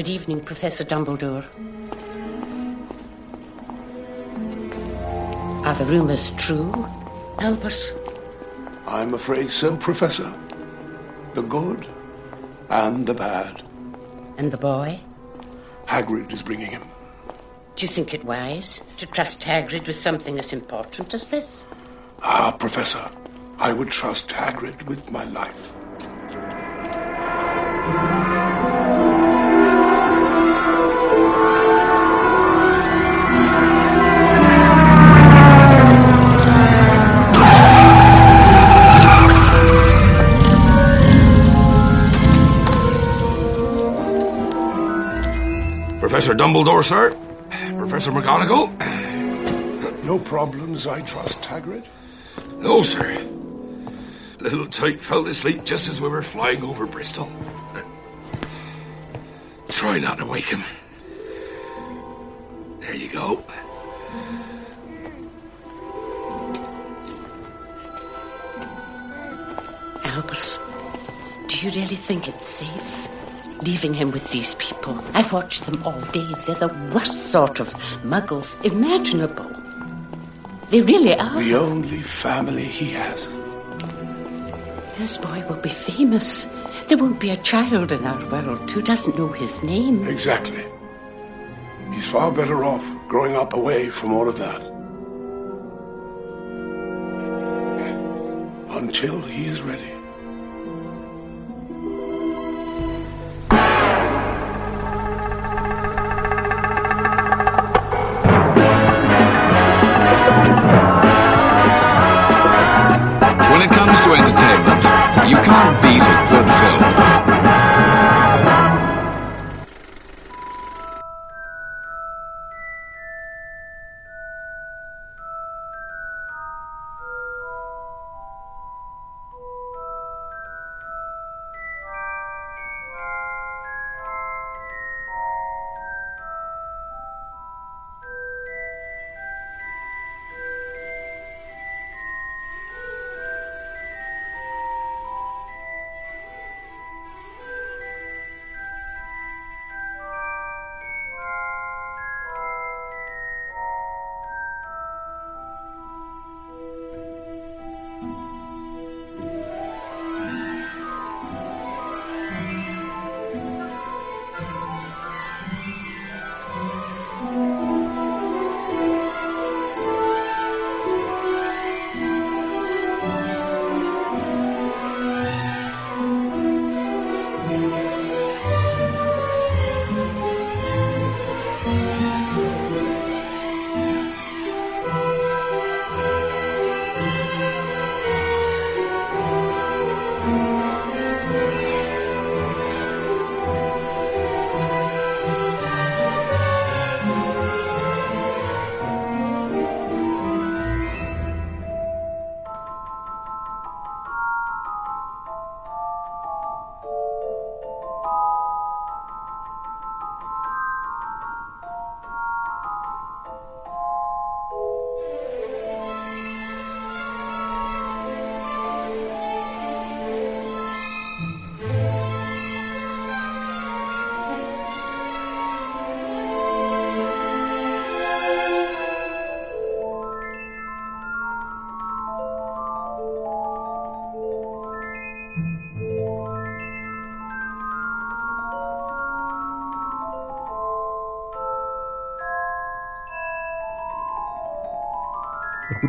Good evening, Professor Dumbledore. Are the rumors true, Albus? I'm afraid so, Professor. The good and the bad. And the boy? Hagrid is bringing him. Do you think it wise to trust Hagrid with something as important as this? Ah, Professor, I would trust Hagrid with my life. Dumbledore, sir. Professor McGonagall. No problems, I trust, Hagrid. No, sir. Little Tyke fell asleep just as we were flying over Bristol. Try not to wake him. There you go. Albus, do you really think it's safe? Leaving him with these people. I've watched them all day. They're the worst sort of muggles imaginable. They really are. The only family he has. This boy will be famous. There won't be a child in our world who doesn't know his name. Exactly. He's far better off growing up away from all of that. Until he is ready. Comes to entertainment, you can't beat a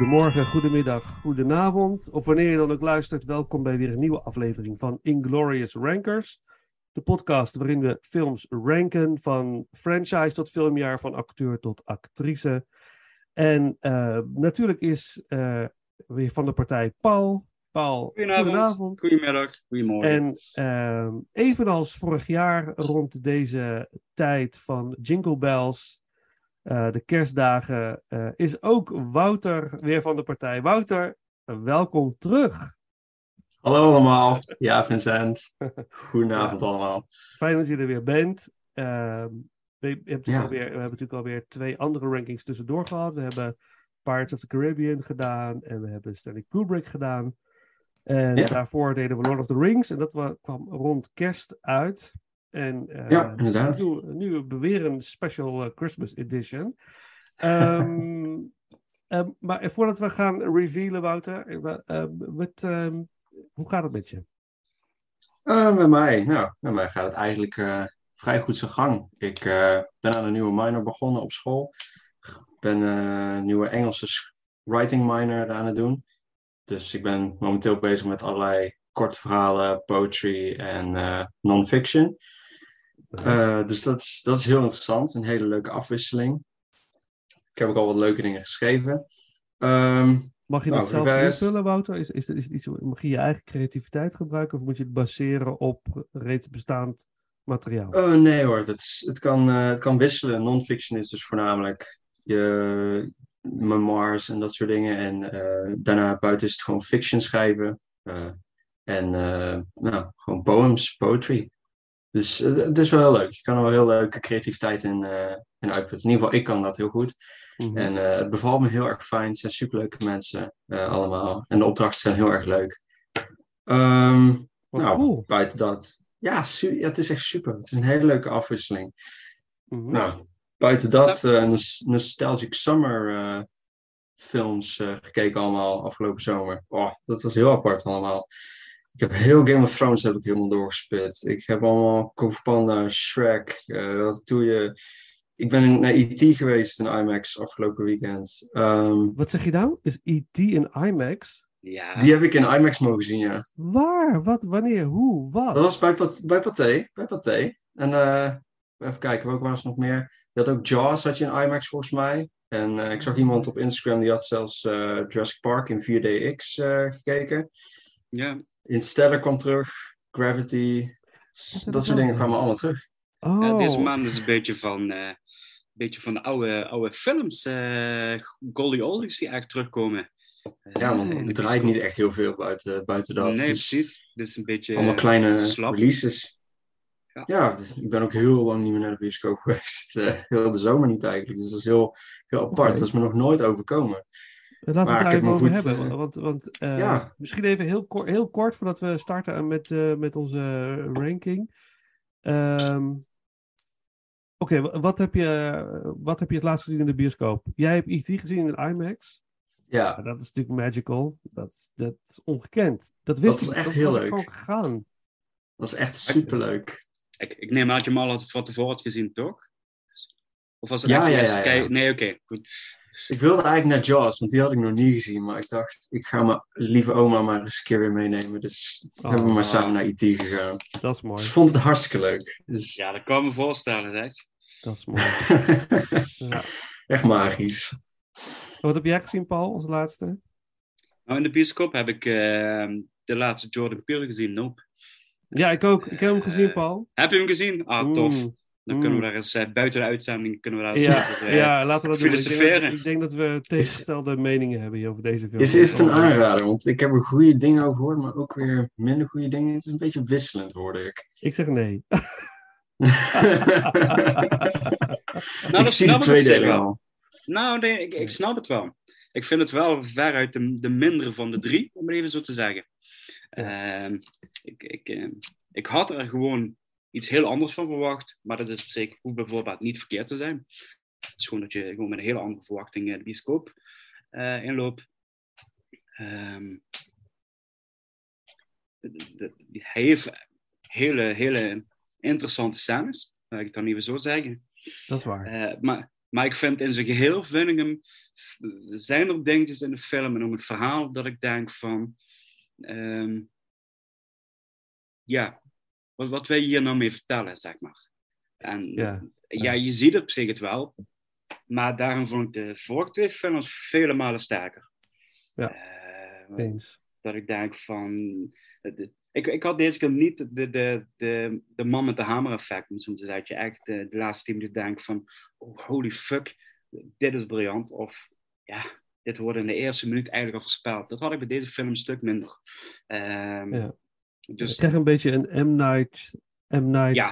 Goedemorgen, goedemiddag, goedenavond. Of wanneer je dan ook luistert, welkom bij weer een nieuwe aflevering van Inglorious Rankers. De podcast waarin we films ranken van franchise tot filmjaar, van acteur tot actrice. En uh, natuurlijk is uh, weer van de partij Paul. Paul, Goedenavond. goedenavond. Goedemiddag. Goedemorgen. En uh, evenals vorig jaar rond deze tijd van Jingle Bells, uh, de kerstdagen, uh, is ook Wouter weer van de partij. Wouter, welkom terug. Hallo allemaal. Ja, Vincent. Goedenavond ja. allemaal. Fijn dat je er weer bent. Uh, we, we, ja. alweer, we hebben natuurlijk alweer twee andere rankings tussendoor gehad. We hebben Pirates of the Caribbean gedaan en we hebben Stanley Kubrick gedaan. En ja. daarvoor deden we Lord of the Rings en dat kwam rond kerst uit. En eh, Ja, inderdaad. Nu, nu weer een special eh, Christmas edition. Ehm, ehm, maar voordat we gaan revealen, Wouter, eh, eh, wat, ehm, hoe gaat het met je? Eh, met mij, nou, met mij gaat het eigenlijk eh, vrij goed zijn gang. Ik eh, ben aan een nieuwe minor begonnen op school. Ik ben eh, een nieuwe Engelse writing minor aan het doen. Dus ik ben momenteel bezig met allerlei korte verhalen, poetry en eh, non-fiction. Eh, dus dat is, dat is heel interessant, een hele leuke afwisseling. Ik heb ook al wat leuke dingen geschreven. Ehm, Mag je nou, dat zelf rest- invullen, Wouter? Is, is, is het iets, mag je je eigen creativiteit gebruiken of moet je het baseren op reeds bestaand materiaal? Oh, nee hoor, het, kan, eh, het kan wisselen. Non-fiction is dus voornamelijk je memoirs en dat soort dingen. En eh, daarna buiten is het gewoon fiction schrijven. eh, en eh, nou, gewoon poems, poetry. Dus eh, het is wel heel leuk. Je kan er wel heel leuke creativiteit in, eh in uitputten. In ieder geval, ik kan dat heel goed. Mhm. En eh, het bevalt me heel erg fijn. Het zijn superleuke mensen eh, allemaal. En de opdrachten zijn heel erg leuk. Ehm, nou, cool. buiten dat. Ja, su- ja, het is echt super. Het is een hele leuke afwisseling. Mhm. Nou, buiten dat, eh, nos- Nostalgic Summer eh, films eh, gekeken allemaal afgelopen zomer. Oh, dat was heel apart allemaal. Ik heb heel Game of Thrones heb ik helemaal doorgespit. Ik heb allemaal Kung Fu Panda, Shrek. eh, wat doe je? Ik ben naar E.T. geweest in IMAX afgelopen weekend. Ehm, Wat zeg je nou? Is E.T. in IMAX? Ja, die heb ik in IMAX mogen zien, ja. Waar? Wat? Wanneer? Hoe? Wat? Dat was bij, bij Pathé. Bij Pathé. En eh, even kijken, welke was nog meer? Je had ook Jaws, had je in IMAX volgens mij. En eh, ik zag iemand op Instagram, die had zelfs eh, Jurassic Park in 4DX eh, gekeken. ja. Interstellar kwam terug. Gravity. Dat dat soort dingen kwamen allemaal terug. Oh, Ja, deze maand is een beetje van, eh, een beetje van de oude, oude films. eh Goldie Oldies die eigenlijk terugkomen. Eh, Ja, de het draait niet echt heel veel buiten, buiten dat. Nee, Dus precies. Dus een beetje allemaal kleine slap. releases. Ja. Ja. ik ben ook heel lang niet meer naar de bioscoop geweest. Eh, heel de zomer niet eigenlijk. Dus dat is heel, heel apart. Dat is me nog nooit overkomen. Eh, Laten we het daar even over goed, hebben. eh, Want, want eh, ja. misschien even heel, kort, heel kort voordat we starten met, eh, met onze ranking. Ehm, Oké, wa- wat, heb je, wat heb je het laatst gezien in de bioscoop? Jij hebt E.T. gezien in IMAX. Ja, Ja, dat is natuurlijk magical. Dat, is- dat is ongekend. Dat wist was ik. echt dat heel was leuk. gewoon gegaan. dat was echt superleuk. Ik, ik neem aan dat je hem al van tevoren had gezien, toch? Of was het Ja, echt de ja, ja. Nee, oké. goed. Ik wilde eigenlijk naar Jaws, want die had ik nog niet gezien. Maar ik dacht, ik ga mijn lieve oma maar eens een keer weer meenemen. Dus Oh. hebben we maar samen naar IT gegaan. Dat is mooi. Dus ik vond het hartstikke leuk. Dus Ja, dat kan ik me voorstellen, zeg. Dat is mooi. Ja. echt magisch. Wat heb jij gezien, Paul, als laatste? Nou, in de bioscoop heb ik eh, de laatste Jordan Peele gezien, Nope. Ja, ik ook. Ik heb hem gezien, Eh, Paul. Heb je hem gezien? Ah, tof. Mm. Dan Mm. kunnen we daar eens eh, buiten de uitzending kunnen we daar eens Ja, over, eh, ja, laten we dat doen. Ik denk, dat, filosoferen. ik denk dat we tegengestelde meningen hebben hier over deze film. Is, is het een aanrader? Want ik heb er goede dingen over gehoord, maar ook weer minder goede dingen. Het is een beetje wisselend, hoorde ik. Ik zeg nee. Nou, ik zie de al. Nou, nee, ik, ik snap het wel. Ik vind het wel veruit de, de mindere van de drie, om het even zo te zeggen. Ehm, ik, ik, eh, ik had er gewoon iets heel anders van verwacht, maar dat is op zich hoeft bijvoorbeeld niet verkeerd te zijn. Het is gewoon dat je gewoon met een hele andere verwachting eh, de bioscoop eh, inloopt. Ehm, de- de- hij heeft hele, hele interessante scènes, laat ik het dan even zo zeggen. Dat is waar. Eh, maar, maar ik vind in zijn geheel, vind ik hem, zijn er dingetjes in de film en om het verhaal dat ik denk van, ehm, ja, wat, wat wil je hier nou mee vertellen, zeg maar. En Ja, ja, je ziet op zich het wel, maar daarom vond ik de vorige twee films vele malen sterker. Ja, Eh, Eens. dat ik denk van. de- ik, ik had deze keer niet de, de, de, de man met de hamer effect. om zo te zeggen. Je echt eh, de laatste tien minuten denkt van. Oh, holy fuck, dit is briljant. Of ja, dit wordt in de eerste minuut eigenlijk al voorspeld. Dat had ik bij deze film een stuk minder. Ehm, Ja. Dus ik krijg een beetje een M. Night, M. Night Ja.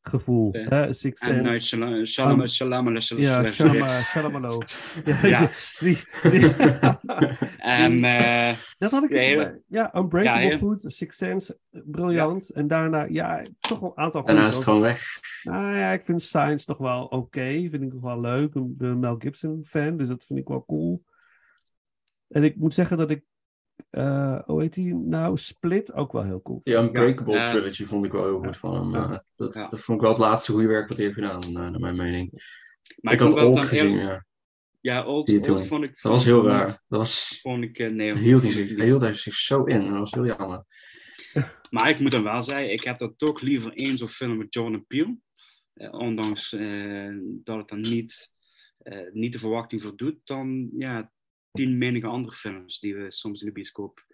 gevoel. Ja. hè? En Sense. uit Shalom, Shalom, Shalom, Shalom, Ja, Shalom. Ja, Ja. Die, die- En eh, dat had ik. Ja, Ja, Unbreakable Ja, goed. Sixth Sense, briljant. En daarna, ja, toch wel een aantal Daarna is het gewoon weg. Nou ja, ik vind Science toch wel oké. Vind ik nog wel leuk. Ik ben een Mel Gibson fan, dus dat vind ik wel cool. En ik moet zeggen dat ik, eh, hoe heet die nou? Split ook wel heel cool. Die Unbreakable Ja. Trilogy vond ik wel heel goed van hem. Ja. eh, dat, Ja. dat vond ik wel het laatste goede werk wat hij heeft gedaan, eh, naar mijn mening. maar ik vond had wel Old gezien, heel- ja. Ja, Old, vond ik... Dat was heel raar. Dat was, Vond ik, nee, hield hij, zich, ik hield hij zich zo in. en Dat was heel jammer. Maar ik moet dan wel zeggen, ik heb dat toch liever één zo'n film met Jordan Peele. Eh, ondanks eh, dat het dan niet, eh, niet de verwachting voldoet, dan ja, tien menige andere films die we soms in de bioscoop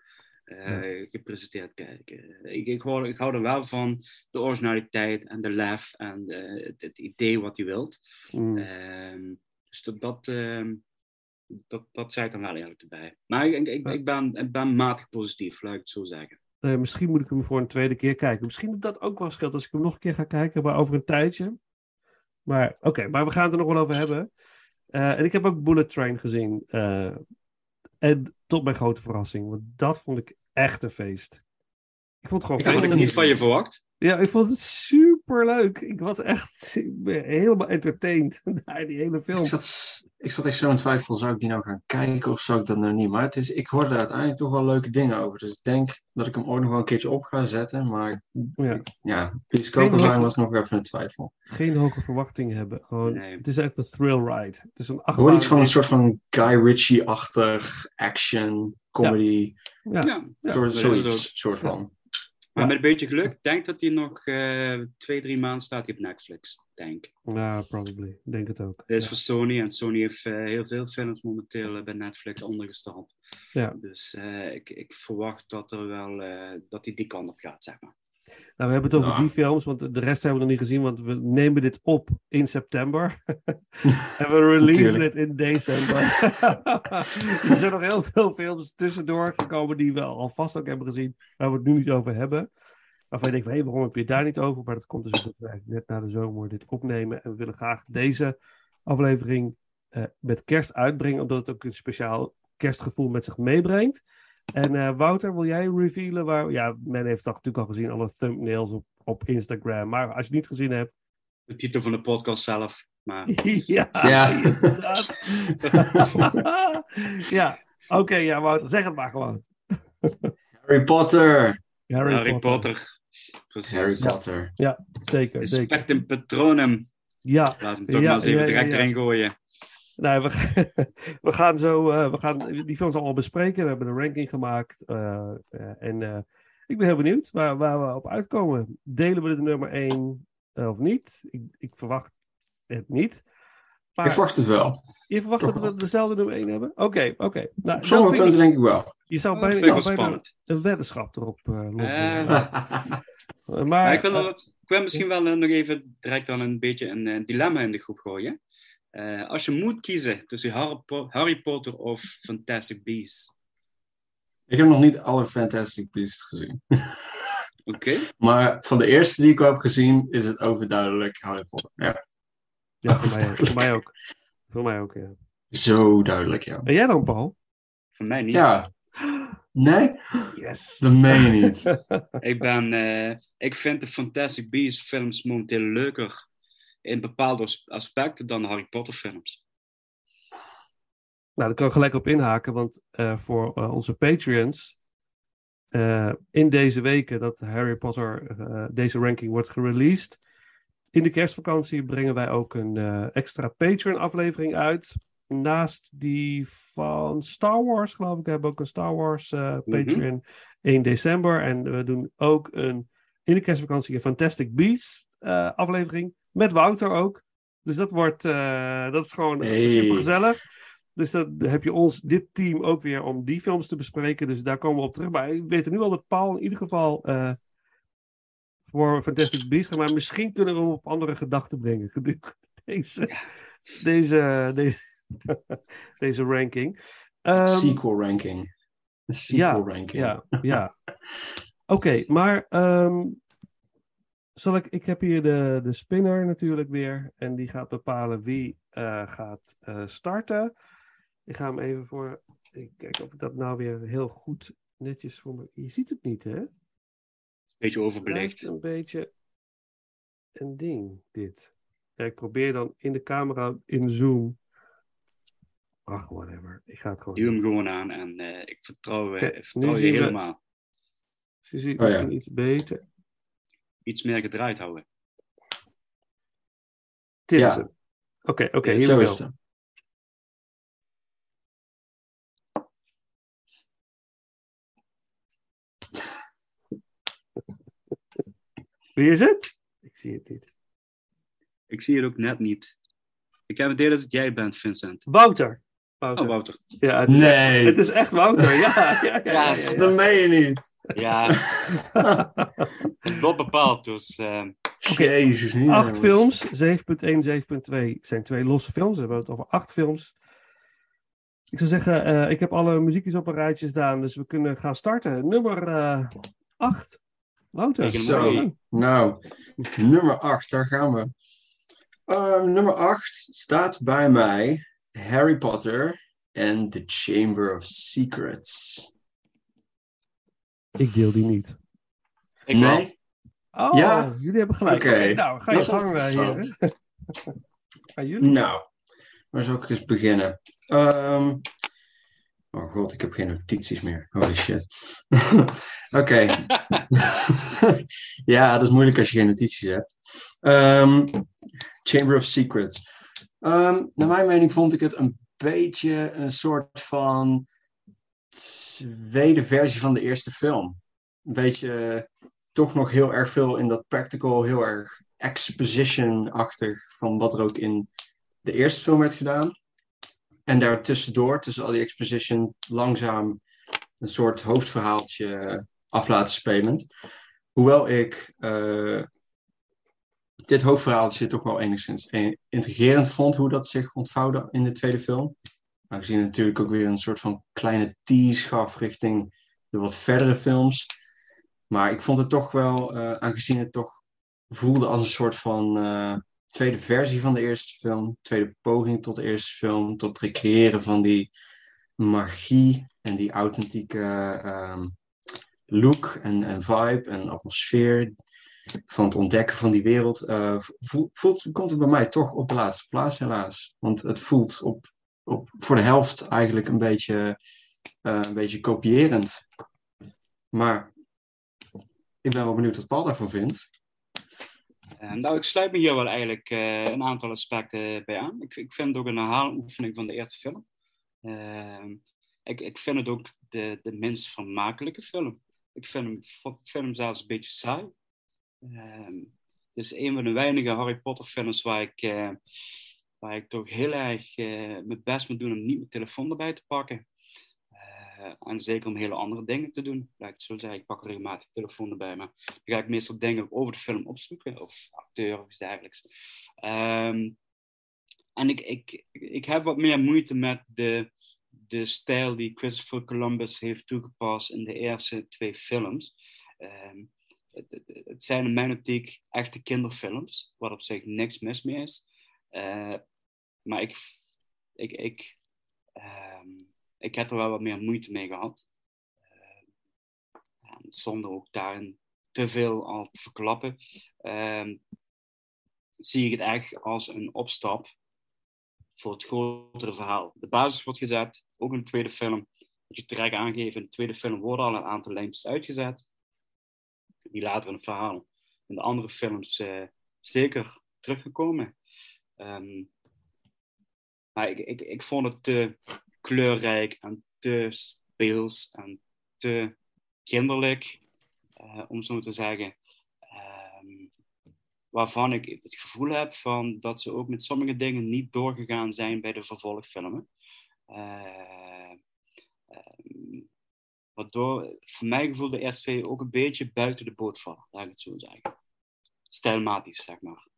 eh, gepresenteerd kijken. Ik, ik, hou, ik hou er wel van de originaliteit en de lef en eh, het, het idee wat hij wilt. Mm. Ehm, dus dat, dat, ehm, dat, dat zei ik dan wel eerlijk erbij. Maar ik, ik, ben, ik ben matig positief, laat ik het zo zeggen. Eh, misschien moet ik hem voor een tweede keer kijken. Misschien dat dat ook wel scheelt als ik hem nog een keer ga kijken, maar over een tijdje. Maar oké, maar we gaan het er nog wel over hebben. Eh, en ik heb ook Bullet Train gezien. eh, en tot mijn grote verrassing, want dat vond ik echt een feest. Ik vond het gewoon Ik had ik veel- niet van je verwacht. Ja, ik vond het super leuk. Ik was echt ik ben helemaal entertained naar die hele film. Ik zat, ik zat echt zo in twijfel, zou ik die nou gaan kijken of zou ik dat nou niet? Maar het is, ik hoorde er uiteindelijk toch wel leuke dingen over. Dus ik denk dat ik hem ook nog wel een keertje op ga zetten. Maar Ja, ja, hoge- was nog even een twijfel. geen hoge verwachtingen hebben. Gewoon, Nee. Het is echt een thrill ride. Het is een Ik hoorde iets van een soort van Guy Ritchie-achtig action, comedy, Ja, Ja. Ja, soort, dat is zoiets, soort van. Maar met een beetje geluk, ik denk dat hij nog eh, twee, drie maanden staat op Netflix. Denk. ja, probably. Ik denk het ook. Dit is voor Sony en Sony heeft eh, heel veel films momenteel eh, bij Netflix ondergesteld. Ja. Dus ik, ik verwacht dat er wel dat hij die kant op gaat, zeg maar. Nou, we hebben het over Ja. die films, want de rest hebben we nog niet gezien, want we nemen dit op in september. en we releasen het in december. er zijn nog heel veel films tussendoor gekomen die we alvast ook hebben gezien, waar we het nu niet over hebben. Waarvan je denkt, hé, hey, waarom heb je het daar niet over? Maar dat komt dus omdat wij net na de zomer dit opnemen. En we willen graag deze aflevering eh, met kerst uitbrengen, omdat het ook een speciaal kerstgevoel met zich meebrengt. En eh, Wouter, wil jij revealen waar... Ja, men heeft dat natuurlijk al gezien, alle thumbnails op, op Instagram. Maar als je het niet gezien hebt... De titel van de podcast zelf. Maar ja, Ja. inderdaad. ja, oké, ja, Wouter, zeg het maar gewoon. Harry Potter! Harry, Harry Potter. Potter. Precies. Harry Ja. Potter. Zeker, zeker. Respectum patronum. Ja, Laat hem toch Ja, maar eens even ja, ja, direct ja. erin gooien. Nou, we, gaan, we gaan zo... eh, we gaan die films allemaal bespreken. We hebben een ranking gemaakt. eh, eh, en eh, ik ben heel benieuwd waar, waar we op uitkomen. Delen we de nummer 1 of niet? Ik, ik verwacht het niet. Maar Ik verwacht het wel. je verwacht toch dat we dezelfde nummer 1 hebben? Oké, oké. Nou, Op dan sommige vind punten ik- denk ik wel. Je zou bijna, wel bijna spannend. een weddenschap erop. Eh, Maar maar ik wil, nog- ik wil misschien wel nog even direct dan een beetje een dilemma in de groep gooien. Eh, als je moet kiezen tussen Harry, Po- Harry Potter of Fantastic Beasts. ik heb nog niet alle Fantastic Beasts gezien. Oké? Maar van de eerste die ik heb gezien is het overduidelijk Harry Potter. Ja, ja, voor mij, ook. voor mij ook. Voor mij ook, ja. zo duidelijk, ja. En jij dan, Paul? Voor mij niet. Ja. Nee? Yes. Dat meen je niet. Ik, ben, eh, ik vind de Fantastic Beasts films momenteel leuker in bepaalde as- aspecten dan de Harry Potter films. Nou, daar kan ik gelijk op inhaken, want eh, voor eh, onze Patreons, eh, in deze weken dat Harry Potter, deze ranking wordt gereleased, in de kerstvakantie brengen wij ook een extra Patreon-aflevering uit. Naast die van Star Wars, geloof ik, we hebben ook een Star Wars eh, Patreon 1 december. En we doen ook een, in de kerstvakantie een Fantastic Beasts aflevering, met Wouter ook. Dus dat wordt, eh, dat is gewoon Hey. super gezellig. Dus dan heb je ons, dit team, ook weer om die films te bespreken. Dus daar komen we op terug. Maar ik weet nu al dat Paul in ieder geval eh, voor Fantastic Beasts gaat. Maar misschien kunnen we hem op andere gedachten brengen. Deze, deze, deze, deze ranking. Ehm, sequel ranking. Een sequel ranking. ja, ja. Oké, maar ehm, zal ik, ik heb hier de, de spinner natuurlijk weer. En die gaat bepalen wie eh, gaat eh, starten. Ik ga hem even voor. Ik kijk of ik dat nou weer heel goed netjes voor me. Je ziet het niet, hè? Beetje overbelicht. een beetje een ding, dit. Ja, ik probeer dan in de camera, in Zoom. Ach, whatever. Ik ga het gewoon Duw hem gewoon aan en eh, ik vertrouw, Kijk, je helemaal. Ze ziet Oh, ja. misschien iets beter. Iets meer gedraaid houden. Dit Ja. is. Oké, oké, hier het. Wie is het? Ik zie het niet. Ik zie het ook net niet. Ik heb het idee dat het jij bent, Vincent. Wouter. Wouter. Oh, Wouter. Ja, het is, Nee, het is echt Wouter. Ja, ja, ja. ja, ja, ja. dat meen je niet. Ja, het wordt bepaald. Dus eh, Jezus, niet. Acht jongens. films, 7.1, 7.2 zijn twee losse films. We hebben het over acht films. Ik zou zeggen, eh, ik heb alle muziekjes op een rijtje staan, dus we kunnen gaan starten. Nummer eh 8. Wouter. Zo. Nou, nummer 8, daar gaan we. Ehm, nummer 8 staat bij mij Harry Potter en The Chamber of Secrets. Ik deel die niet. ik wel. nee? Oh, Ja? jullie hebben gelijk. Oké, nou, ga je gang, eh, interessant. heren. Gaan jullie? Nou, waar zou ik eens beginnen? Ehm, oh god, ik heb geen notities meer. Holy shit. Oké. ja, dat is moeilijk als je geen notities hebt. Ehm, Chamber of Secrets. Ehm, naar mijn mening vond ik het een beetje een soort van tweede versie van de eerste film. Een beetje eh, toch nog heel erg veel in dat practical, heel erg exposition-achtig van wat er ook in de eerste film werd gedaan. En daartussendoor, tussen al die exposition, langzaam een soort hoofdverhaaltje af laten spelen. Hoewel ik eh, dit hoofdverhaaltje toch wel enigszins intrigerend vond hoe dat zich ontvouwde in de tweede film. Aangezien natuurlijk ook weer een soort van kleine tease gaf richting de wat verdere films. Maar ik vond het toch wel, eh, aangezien het toch voelde als een soort van eh, tweede versie van de eerste film, tweede poging tot de eerste film, tot het recreëren van die magie en die authentieke ehm, look en, vibe en atmosfeer van het ontdekken van die wereld, eh, voelt, komt het bij mij toch op de laatste plaats helaas. Want het voelt op, voor de helft eigenlijk een beetje, eh, een beetje kopierend. Maar ik ben wel benieuwd wat Paul daarvan vindt. Eh, nou, ik sluit me hier wel eigenlijk eh, een aantal aspecten bij aan. Ik, ik vind het ook een herhaaloefening van de eerste film. Ehm, ik, ik vind het ook de, de minst vermakelijke film. Ik vind hem, vind zelfs een beetje saai. Ehm, het is een van de weinige Harry Potter films waar ik, waar ik toch heel erg eh, mijn best moet doen om niet mijn telefoon erbij te pakken. Eh, en zeker om hele andere dingen te doen. Ik zo zeggen, ik pak regelmatig telefoon erbij, maar dan ga ik meestal dingen over de film opzoeken, of acteur of iets dergelijks. Ehm, en ik, ik, ik heb wat meer moeite met de, de stijl die Christopher Columbus heeft toegepast in de eerste twee films. Ehm, het, het, zijn in mijn optiek echte kinderfilms, wat op zich niks mis mee is. Eh, maar ik, ik, ik, ehm, ik heb er wel wat meer moeite mee gehad. En zonder ook daarin te veel al te verklappen, ehm, zie ik het echt als een opstap voor het grotere verhaal. De basis wordt gezet, ook in de tweede film. Wat je terecht aangeeft, in de tweede film worden al een aantal lijntjes uitgezet. Die later in het verhaal in de andere films eh, zeker teruggekomen. Ehm, maar ik, ik, ik vond het te kleurrijk en te speels en te kinderlijk, eh, om zo te zeggen. Ehm, waarvan ik het gevoel heb van dat ze ook met sommige dingen niet doorgegaan zijn bij de vervolgfilmen. Ehm, waardoor voor mijn gevoel de eerste twee ook een beetje buiten de boot vallen, laat ik het zo zeggen. Stijlmatisch, zeg maar.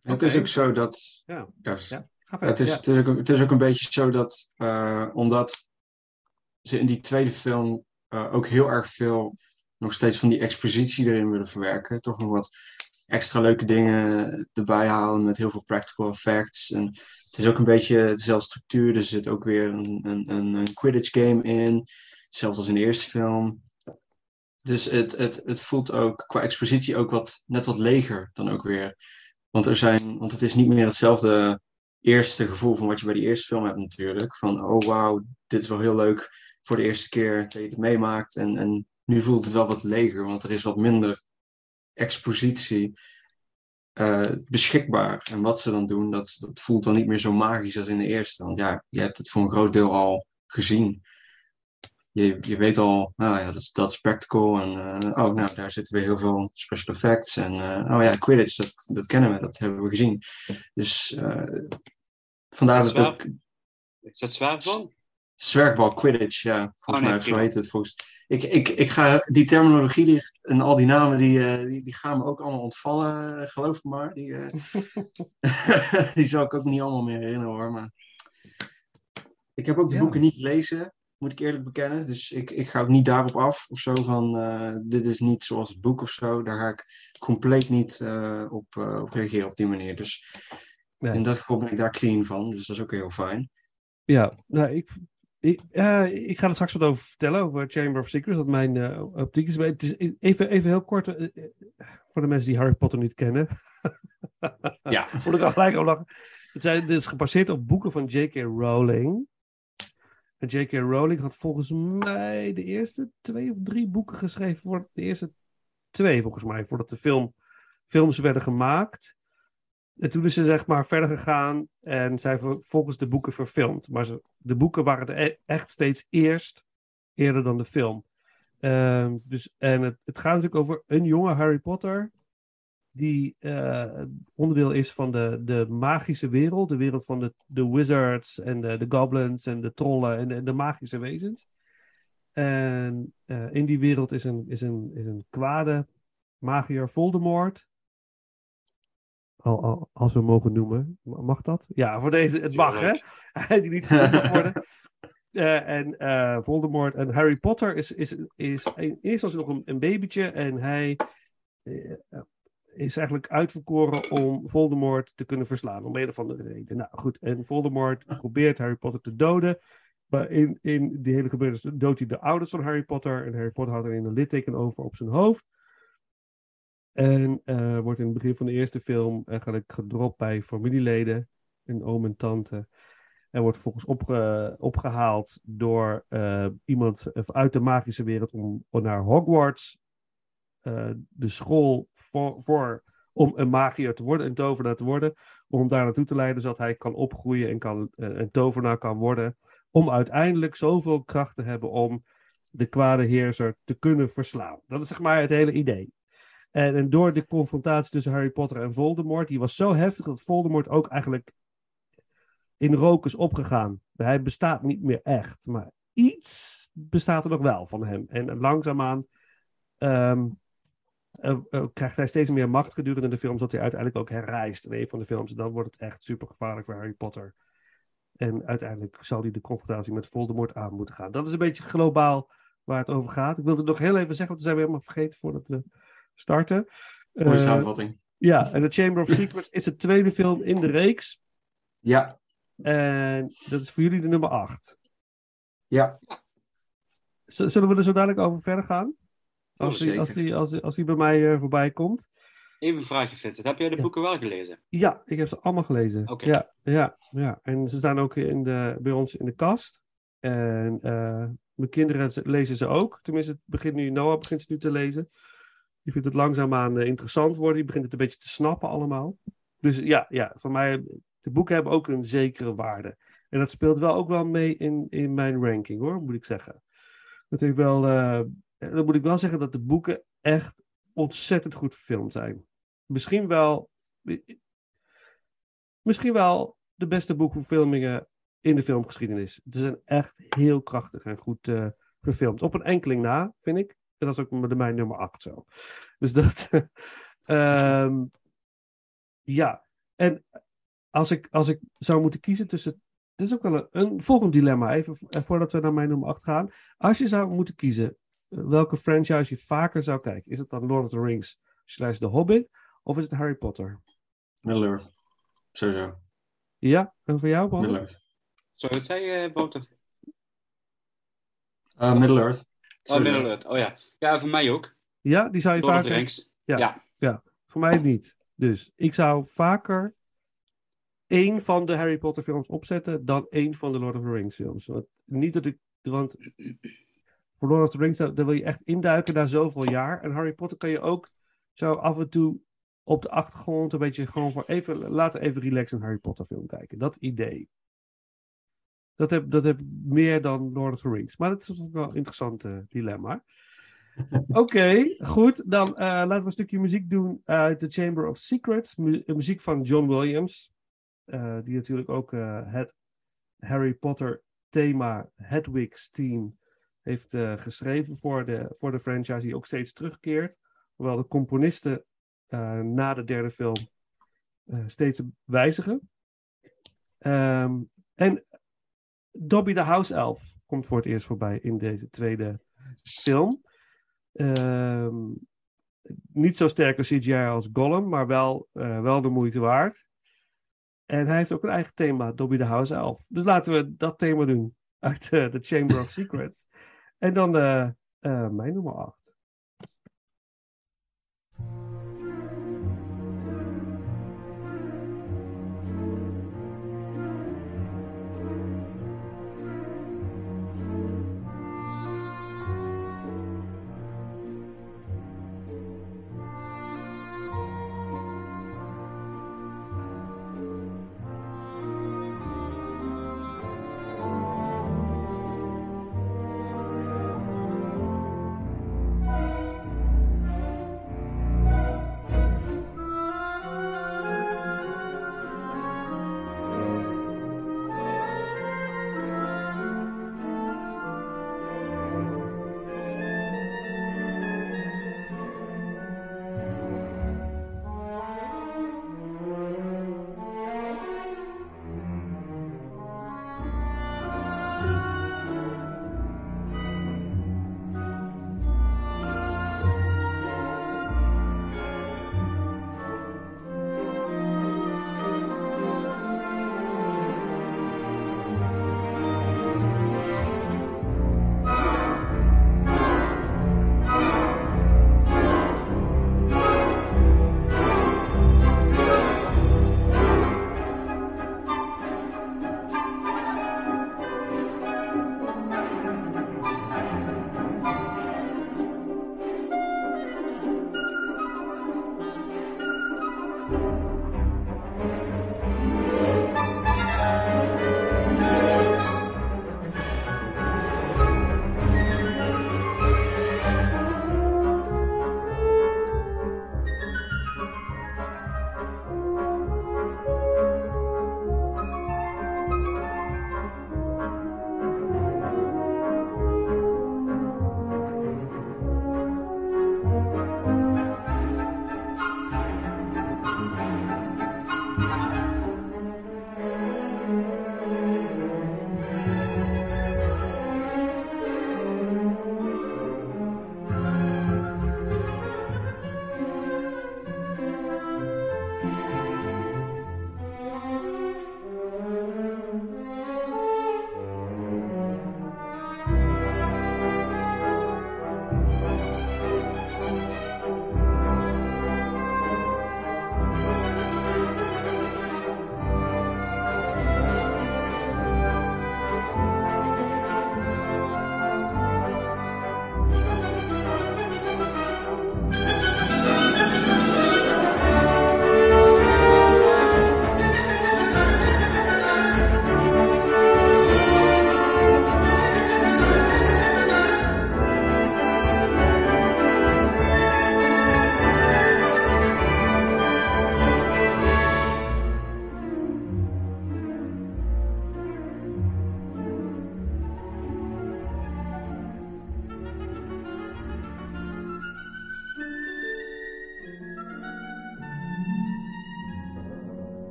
Het is ook zo dat. Ja. Verder. het, is, het, is ook, het is ook een beetje zo dat, eh, omdat ze in die tweede film eh, ook heel erg veel nog steeds van die expositie erin willen verwerken. Toch nog wat extra leuke dingen erbij halen met heel veel practical effects. En het is ook een beetje dezelfde structuur. Er zit ook weer een, een, een, een Quidditch game in. Zelfs als in de eerste film. Dus het, het, het voelt ook qua expositie ook wat, net wat leger dan ook weer. Want, er zijn, want het is niet meer hetzelfde eerste gevoel van wat je bij die eerste film hebt natuurlijk. Van, oh wauw, dit is wel heel leuk voor de eerste keer dat je het meemaakt. En, en nu voelt het wel wat leger, want er is wat minder expositie uh, beschikbaar. En wat ze dan doen, dat, dat voelt dan niet meer zo magisch als in de eerste. Want ja, je hebt het voor een groot deel al gezien. Je, je weet al, nou ja, dat is, dat is practical. En uh, oh, nou, daar zitten weer heel veel special effects. En uh, oh ja, Quidditch, dat, dat kennen we, dat hebben we gezien. Dus vandaar dat het ook... Is dat van? Zwerkbal, Quidditch, ja. Volgens oh, mij, zo heet het. Volgens... Ik, ik, ik ga, die terminologie die, en al die namen, die, uh, die, die, gaan me ook allemaal ontvallen, uh, geloof me maar. Die, uh, die zal ik ook niet allemaal meer herinneren hoor. Maar... Ik heb ook de ja. boeken niet gelezen, moet ik eerlijk bekennen. Dus ik, ik ga ook niet daarop af of zo van, dit is niet zoals het boek of zo. Daar ga ik compleet niet op, op reageren op die manier. Dus nee. in dat geval ben ik daar clean van, dus dat is ook heel fijn. Ja, nou, ik, ik, uh, ik, ga er straks wat over vertellen, over Chamber of Secrets, wat mijn uh, optiek is. Het is even, even heel kort, uh, voor de mensen die Harry Potter niet kennen. ja. Moet ik al gelijk op lachen. Het, zijn, het is gebaseerd op boeken van J.K. Rowling. J.K. Rowling had volgens mij de eerste twee of drie boeken geschreven. Voor de eerste twee, volgens mij, voordat de film, films werden gemaakt. En toen is ze zeg maar verder gegaan en zijn volgens de boeken verfilmd. Maar de boeken waren er e-, echt steeds eerst, eerder dan de film. Uh, dus, en het, het, gaat natuurlijk over een jonge Harry Potter, die uh, onderdeel is van de, de magische wereld. De wereld van de, de wizards en de, de goblins en de trollen en de, de magische wezens. En uh, in die wereld is een, is een, is een kwade magier Voldemort als we mogen noemen. Mag dat? Ja, voor deze, het mag, hè? Die niet genoemd worden. Uh, en uh, Voldemort en Harry Potter is, is, is in eerste instantie nog een, een babytje. En hij uh, is eigenlijk uitverkoren om Voldemort te kunnen verslaan. Om een of andere reden. Nou goed, en Voldemort probeert Harry Potter te doden. Maar in, in die hele gebeurtenis doodt hij de ouders van Harry Potter. En Harry Potter houdt er een litteken over op zijn hoofd. En uh, wordt in het begin van de eerste film eigenlijk gedropt bij familieleden, een oom en tante. En wordt vervolgens opge opgehaald door uh, iemand uit de magische wereld om, om naar Hogwarts, uh, de school voor, om een magier te worden, een tovenaar te worden, om daar naartoe te leiden, zodat hij kan opgroeien en kan, een tovenaar kan worden, om uiteindelijk zoveel kracht te hebben om de kwade heerser te kunnen verslaan. Dat is zeg maar het hele idee. En, en, door de confrontatie tussen Harry Potter en Voldemort, die was zo heftig dat Voldemort ook eigenlijk in rook is opgegaan. Hij bestaat niet meer echt, maar iets bestaat er nog wel van hem. En langzaamaan um, uh, uh, krijgt hij steeds meer macht gedurende de film, zodat hij uiteindelijk ook herrijst in een van de films. En dan wordt het echt super gevaarlijk voor Harry Potter. En uiteindelijk zal hij de confrontatie met Voldemort aan moeten gaan. Dat is een beetje globaal waar het over gaat. Ik wilde nog heel even zeggen, want we zijn we helemaal vergeten voordat we starten. Mooie uh, samenvatting. Ja, en The Chamber of Secrets is de tweede film in de reeks. Ja. En dat is voor jullie de nummer 8. Ja. zullen we er zo dadelijk over verder gaan? Als, die, als, die, als, die, als die bij mij uh, voorbij komt. Even een vraagje, Vincent. Heb jij de boeken wel gelezen? Ja, ik heb ze allemaal gelezen. Okay. Ja, ja, ja. En ze staan ook in de, bij ons in de kast. En uh, mijn kinderen lezen ze ook. Tenminste, het begint nu, Noah begint ze nu te lezen. Je vindt het langzaamaan uh, interessant worden. Je begint het een beetje te snappen allemaal. Dus ja, ja, voor mij, de boeken hebben ook een zekere waarde. En dat speelt wel ook wel mee in, in mijn ranking hoor, moet ik zeggen. Dat heeft wel, uh, dan moet ik wel zeggen dat de boeken echt ontzettend goed verfilmd zijn. Misschien wel, misschien wel de beste boekverfilmingen in de filmgeschiedenis. Ze zijn echt heel krachtig en goed uh, verfilmd. Op een enkeling na, vind ik. En dat is ook mijn nummer 8 zo. Dus dat. um, ja. En als ik, als ik zou moeten kiezen tussen. Dit is ook wel een, een volgend dilemma, even voordat we naar mijn nummer 8 gaan. Als je zou moeten kiezen welke franchise je vaker zou kijken. Is het dan Lord of the Rings slash The Hobbit? Of is het Harry Potter? Middle-earth. Sowieso. Ja, en voor jou, Paul? Middle-earth. Zo, wat zei je, Wouter? Uh, Middle-earth. Oh, Sowieso. Middle-earth. Oh ja. Ja, voor mij ook. Ja, die zou je Lord of the. Rings. Ja. Ja. Voor mij niet. Dus ik zou vaker één van de Harry Potter films opzetten dan één van de Lord of the Rings films. Want niet dat ik... Want voor Lord of the Rings, daar, wil je echt induiken na zoveel jaar. En Harry Potter kan je ook zo af en toe op de achtergrond een beetje gewoon voor even... Laten even relaxen een Harry Potter film kijken. Dat idee. Dat heb, dat heb meer dan Lord of the Rings. Maar dat is ook wel een interessant eh, dilemma. Oké, goed. Dan eh, laten we een stukje muziek doen uit The Chamber of Secrets. Mu- muziek van John Williams. eh, die natuurlijk ook het Harry Potter thema Hedwig's Team heeft eh, geschreven voor de, voor de franchise. Die ook steeds terugkeert. Hoewel de componisten eh, na de derde film eh, steeds wijzigen. Ehm, en Dobby de House Elf komt voor het eerst voorbij in deze tweede film. Ehm, niet zo sterke CGI als Gollum, maar wel, wel de moeite waard. En hij heeft ook een eigen thema, Dobby the House Elf. Dus laten we dat thema doen uit eh, The Chamber of Secrets. En dan eh, mijn nummer 8.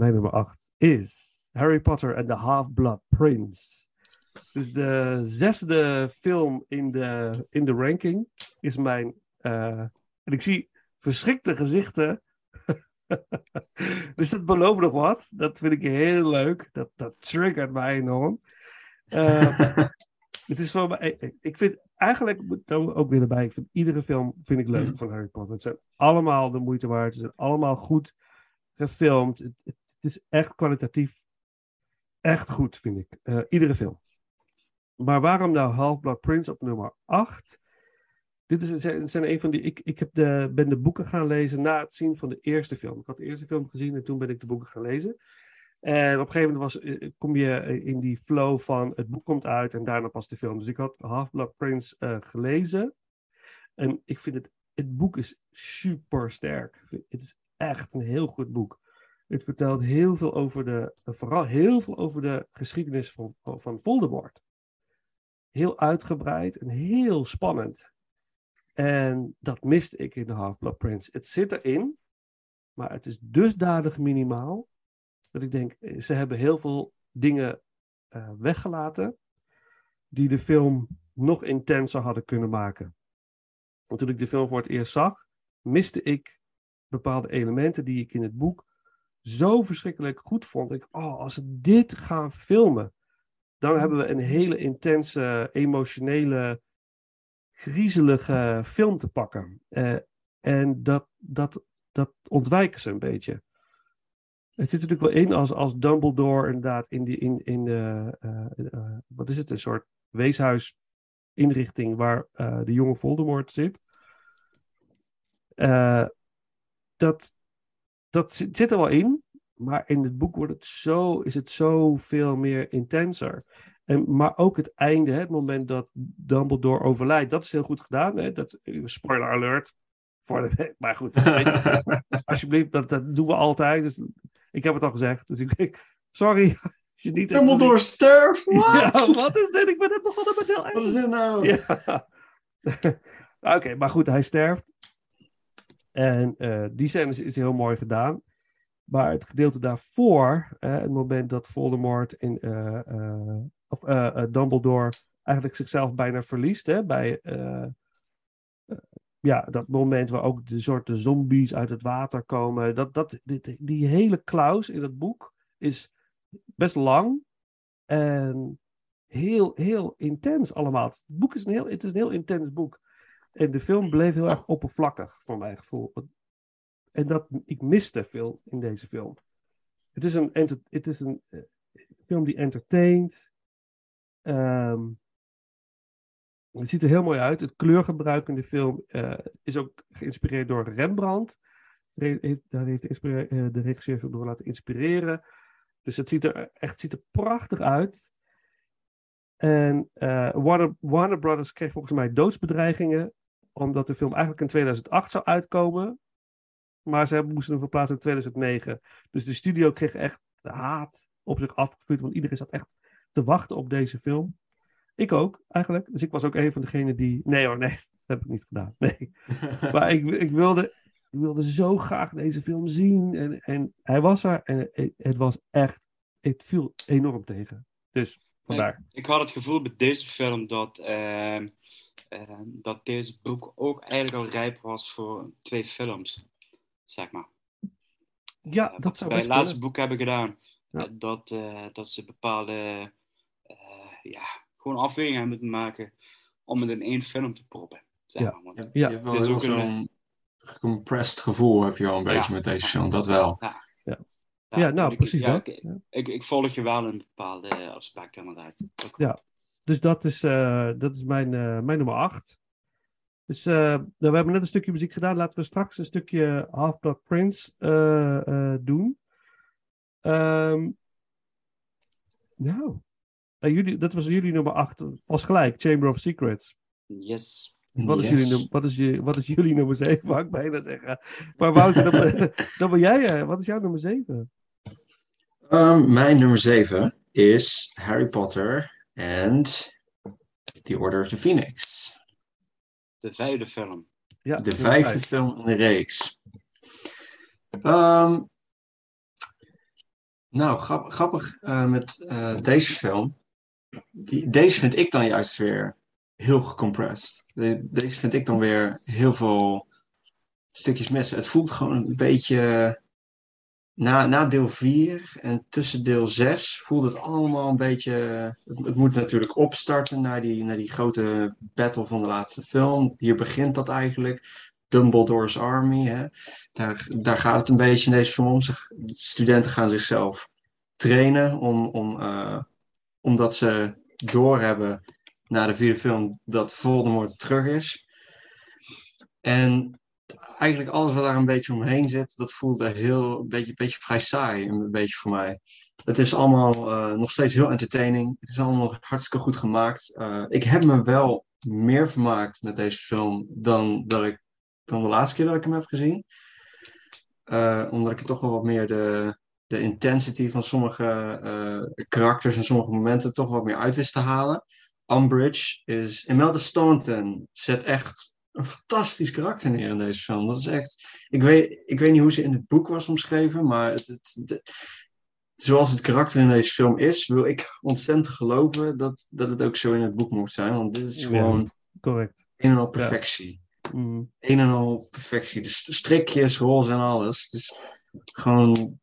Mijn nummer 8 is Harry Potter and the Half-Blood Prince. Dus de zesde film in de, in de ranking is mijn. eh, en ik zie verschrikte gezichten. dus dat belooft nog wat. Dat vind ik heel leuk. Dat, dat triggert mij enorm. Eh, het is mij. ik- vind eigenlijk daar ook weer erbij. Ik vind iedere film vind ik leuk van Harry Potter. Het zijn allemaal de moeite waard. Ze zijn allemaal goed gefilmd. Het, het, het is echt kwalitatief. Echt goed, vind ik. Eh, iedere film. Maar waarom nou Half-Blood Prince op nummer 8? Dit is, zijn, een van die. Ik, ik heb de, ben de boeken gaan lezen na het zien van de eerste film. Ik had de eerste film gezien en toen ben ik de boeken gaan lezen. En op een gegeven moment was, eh, kom je eh, in die flow van het boek komt uit en daarna pas de film. Dus ik had Half-Blood Prince eh, gelezen. En ik vind het, het boek is super sterk. Het is echt een heel goed boek. Het vertelt heel veel over de, vooral heel veel over de geschiedenis van, van Voldemort. Heel uitgebreid en heel spannend. En dat miste ik in de Half-Blood Prince. Het zit erin, maar het is dusdanig minimaal. Dat ik denk, eh, ze hebben heel veel dingen eh, weggelaten. Die de film nog intenser hadden kunnen maken. Want toen ik de film voor het eerst zag, miste ik bepaalde elementen die ik in het boek zo verschrikkelijk goed vond. Ik, oh, als ze dit gaan filmen, dan hebben we een hele intense, emotionele, griezelige film te pakken. Eh, en dat, dat, dat ontwijken ze een beetje. Het zit natuurlijk wel in als, als Dumbledore inderdaad in, die, in, in de, eh, eh, wat is het, een soort weeshuisinrichting waar de jonge Voldemort zit. Dat, dat zit, zit er wel in, maar in het boek wordt het zo, is het zo veel meer intenser. En, maar ook het einde, hè, het moment dat Dumbledore overlijdt, dat is heel goed gedaan. Hè? Dat, spoiler alert. Voor de, maar goed, je, alsjeblieft, dat, dat doen we altijd. Dus, ik heb het al gezegd, dus ik, ik- sorry. Je niet Dumbledore sterft? Wat? Ja, wat is dit? Ik ben net begonnen met deel 1. Wat is dit nou? Ja. Oké, maar goed, hij sterft. En eh, die scène is, heel mooi gedaan. Maar het gedeelte daarvoor, eh, het moment dat Voldemort in, eh, of Dumbledore eigenlijk zichzelf bijna verliest, hè, bij ja, dat moment waar ook de soorten zombies uit het water komen. Dat, dat, die hele klaus in het boek is best lang en heel, heel intens allemaal. Het boek is een heel, het is een heel intens boek. En de film bleef heel erg oppervlakkig, voor mijn gevoel. En dat, ik miste veel in deze film. Het is een, het is een eh, film die entertaint. Ehm, het ziet er heel mooi uit. Het kleurgebruik in de film eh, is ook geïnspireerd door Rembrandt. Daar heeft de, eh, de regisseur door laten inspireren. Dus het ziet er echt ziet er prachtig uit. En Warner Brothers kreeg volgens mij doodsbedreigingen. Omdat de film eigenlijk in 2008 zou uitkomen. Maar ze moesten hem verplaatsen in 2009. Dus de studio kreeg echt haat op zich afgevuurd. Want iedereen zat echt te wachten op deze film. Ik ook, eigenlijk. Dus ik was ook een van degenen die... Nee hoor, nee, dat heb ik niet gedaan. Nee. Maar ik, ik, wilde, ik wilde zo graag deze film zien. En, en hij was er. En het, was echt... Het viel enorm tegen. Dus vandaar. Ik had het gevoel bij deze film dat, ehm, dat deze boek ook eigenlijk al rijp was voor twee films, zeg maar. Ja, Eh, dat zou bij het laatste boek hebben gedaan. Ja. Eh, dat, eh, dat ze bepaalde eh, ja, gewoon afwegingen moeten maken om het in één film te proppen. Zeg Ja. maar. Want, Ja. je hebt wel Dit is heel ook een- zo'n gecompressed gevoel heb je wel een Ja. beetje met deze film, dat wel. Ja, nou, ik- precies ja, dat. Ik, Ja. ik, ik volg je wel in bepaalde aspecten inderdaad. Ja. Dus dat is, eh, dat is mijn, eh, mijn nummer 8. Dus eh, we hebben net een stukje muziek gedaan. Laten we straks een stukje Half-Blood Prince eh, eh, doen. Ehm, nou, jullie, dat was jullie nummer 8. Was gelijk, Chamber of Secrets. Yes. Wat is, Yes. jullie, num- wat, is je, wat is jullie nummer 7, wou ik bijna zeggen. Maar Wouter, dan, ben- dan ben jij, wat is jouw nummer 7? Ehm, mijn nummer 7 is Harry Potter and The Order of the Phoenix. De vijfde film. Ja, De vijfde vijf. film in de reeks. Ehm, Nou, grap- grappig eh, met eh, deze film. Die, deze vind ik dan juist weer heel gecompressed. De- deze vind ik dan weer heel veel stukjes missen. Het voelt gewoon een beetje. Na, na deel 4 en tussen deel 6 voelt het allemaal een beetje. Het, moet natuurlijk opstarten naar die, naar die grote battle van de laatste film. Hier begint dat eigenlijk. Dumbledore's Army. Hè? Daar, daar gaat het een beetje in deze film om. Studenten gaan zichzelf trainen om, om, eh, omdat ze doorhebben na de vierde film dat Voldemort terug is. En eigenlijk alles wat daar een beetje omheen zit, dat voelde heel een beetje, beetje vrij saai, een beetje voor mij. Het is allemaal eh, nog steeds heel entertaining. Het is allemaal hartstikke goed gemaakt. Eh, ik heb me wel meer vermaakt met deze film dan, dat ik, dan de laatste keer dat ik hem heb gezien. Eh, omdat ik toch wel wat meer de, de intensity van sommige karakters en sommige momenten toch wat meer uit wist te halen. Umbridge is... Imelda Staunton zet echt een fantastisch karakter neer in deze film. Dat is echt... Ik weet, ik weet niet hoe ze in het boek was omschreven, maar het, het, het- zoals het karakter in deze film is, wil ik ontzettend geloven dat, dat het ook zo in het boek moet zijn. Want dit is Ja. gewoon Correct. een en al perfectie. Mm. Een en al perfectie. De st- strikjes, roze en alles. Dus gewoon...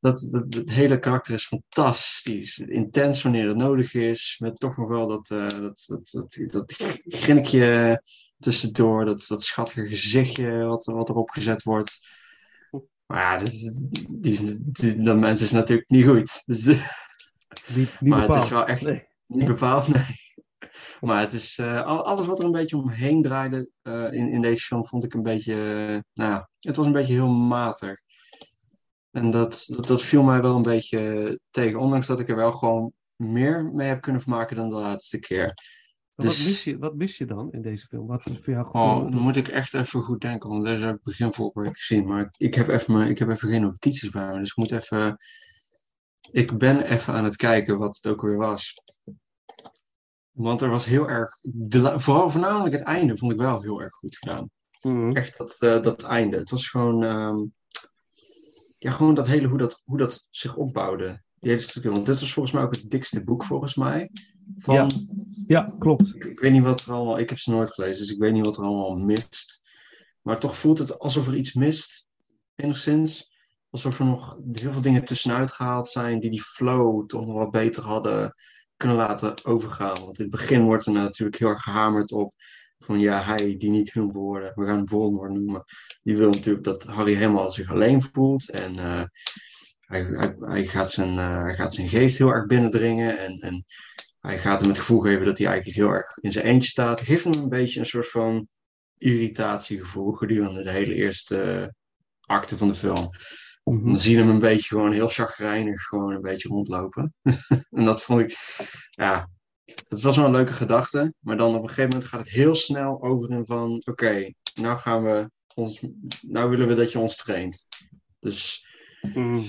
Dat, dat, het hele karakter is fantastisch. Intens wanneer het nodig is. Met toch nog wel dat, eh, dat, dat, dat, dat grinnikje tussendoor. Dat, dat schattige gezichtje wat, wat erop gezet wordt. Maar ja, dat, is- die, die, dat mens is natuurlijk niet goed. Dus, Niet, niet Maar het bepaald. is wel echt- Nee. niet bepaald, nee. Maar het is, eh, al- alles wat er een beetje omheen draaide eh, in, in deze film vond ik een beetje, nou ja, het was een beetje heel matig. En dat, dat, dat viel mij wel een beetje tegen, ondanks dat ik er wel gewoon meer mee heb kunnen vermaken dan de laatste keer. Wat, Dus- mis je, wat mis je dan in deze film? Wat is voor jou gevoel? Oh, dan moet ik echt even goed denken, want deze heb ik begin vorige week gezien. Maar ik, ik, heb even, mijn- ik heb even geen notities bij me, dus ik moet even... Ik ben even aan het kijken wat het ook weer was. Want er was heel erg... De, vooral voornamelijk het einde vond ik wel heel erg goed gedaan. Mhm. Echt dat, eh, dat einde. Het was gewoon... ehm, ja, gewoon dat hele hoe dat, hoe dat zich opbouwde. Die hele stukje. Want dit was volgens mij ook het dikste boek volgens mij. Van, Ja. Ja, klopt. ik, ik weet niet wat er allemaal... Ik heb ze nooit gelezen, dus ik weet niet wat er allemaal mist. Maar toch voelt het alsof er iets mist. Enigszins. Alsof er nog heel veel dingen tussenuit gehaald zijn... die die flow toch nog wat beter hadden kunnen laten overgaan. Want in het begin wordt er natuurlijk heel erg gehamerd op... van ja, hij die niet hun woorden... we gaan hem Voldemort noemen... die wil natuurlijk dat Harry helemaal zich alleen voelt. En eh, hij, hij, hij, gaat zijn, eh, hij gaat zijn geest heel erg binnendringen. En, en hij gaat hem het gevoel geven dat hij eigenlijk heel erg in zijn eentje staat. Geeft hem een beetje een soort van irritatiegevoel gedurende de hele eerste acte van de film. Mhm. Dan zie je hem een beetje gewoon heel chagrijnig gewoon een beetje rondlopen. en dat vond ik, ja, dat was wel een leuke gedachte. Maar dan op een gegeven moment gaat het heel snel over in van, oké, nou gaan we ons, nou willen we dat je ons traint. Dus, Mhm.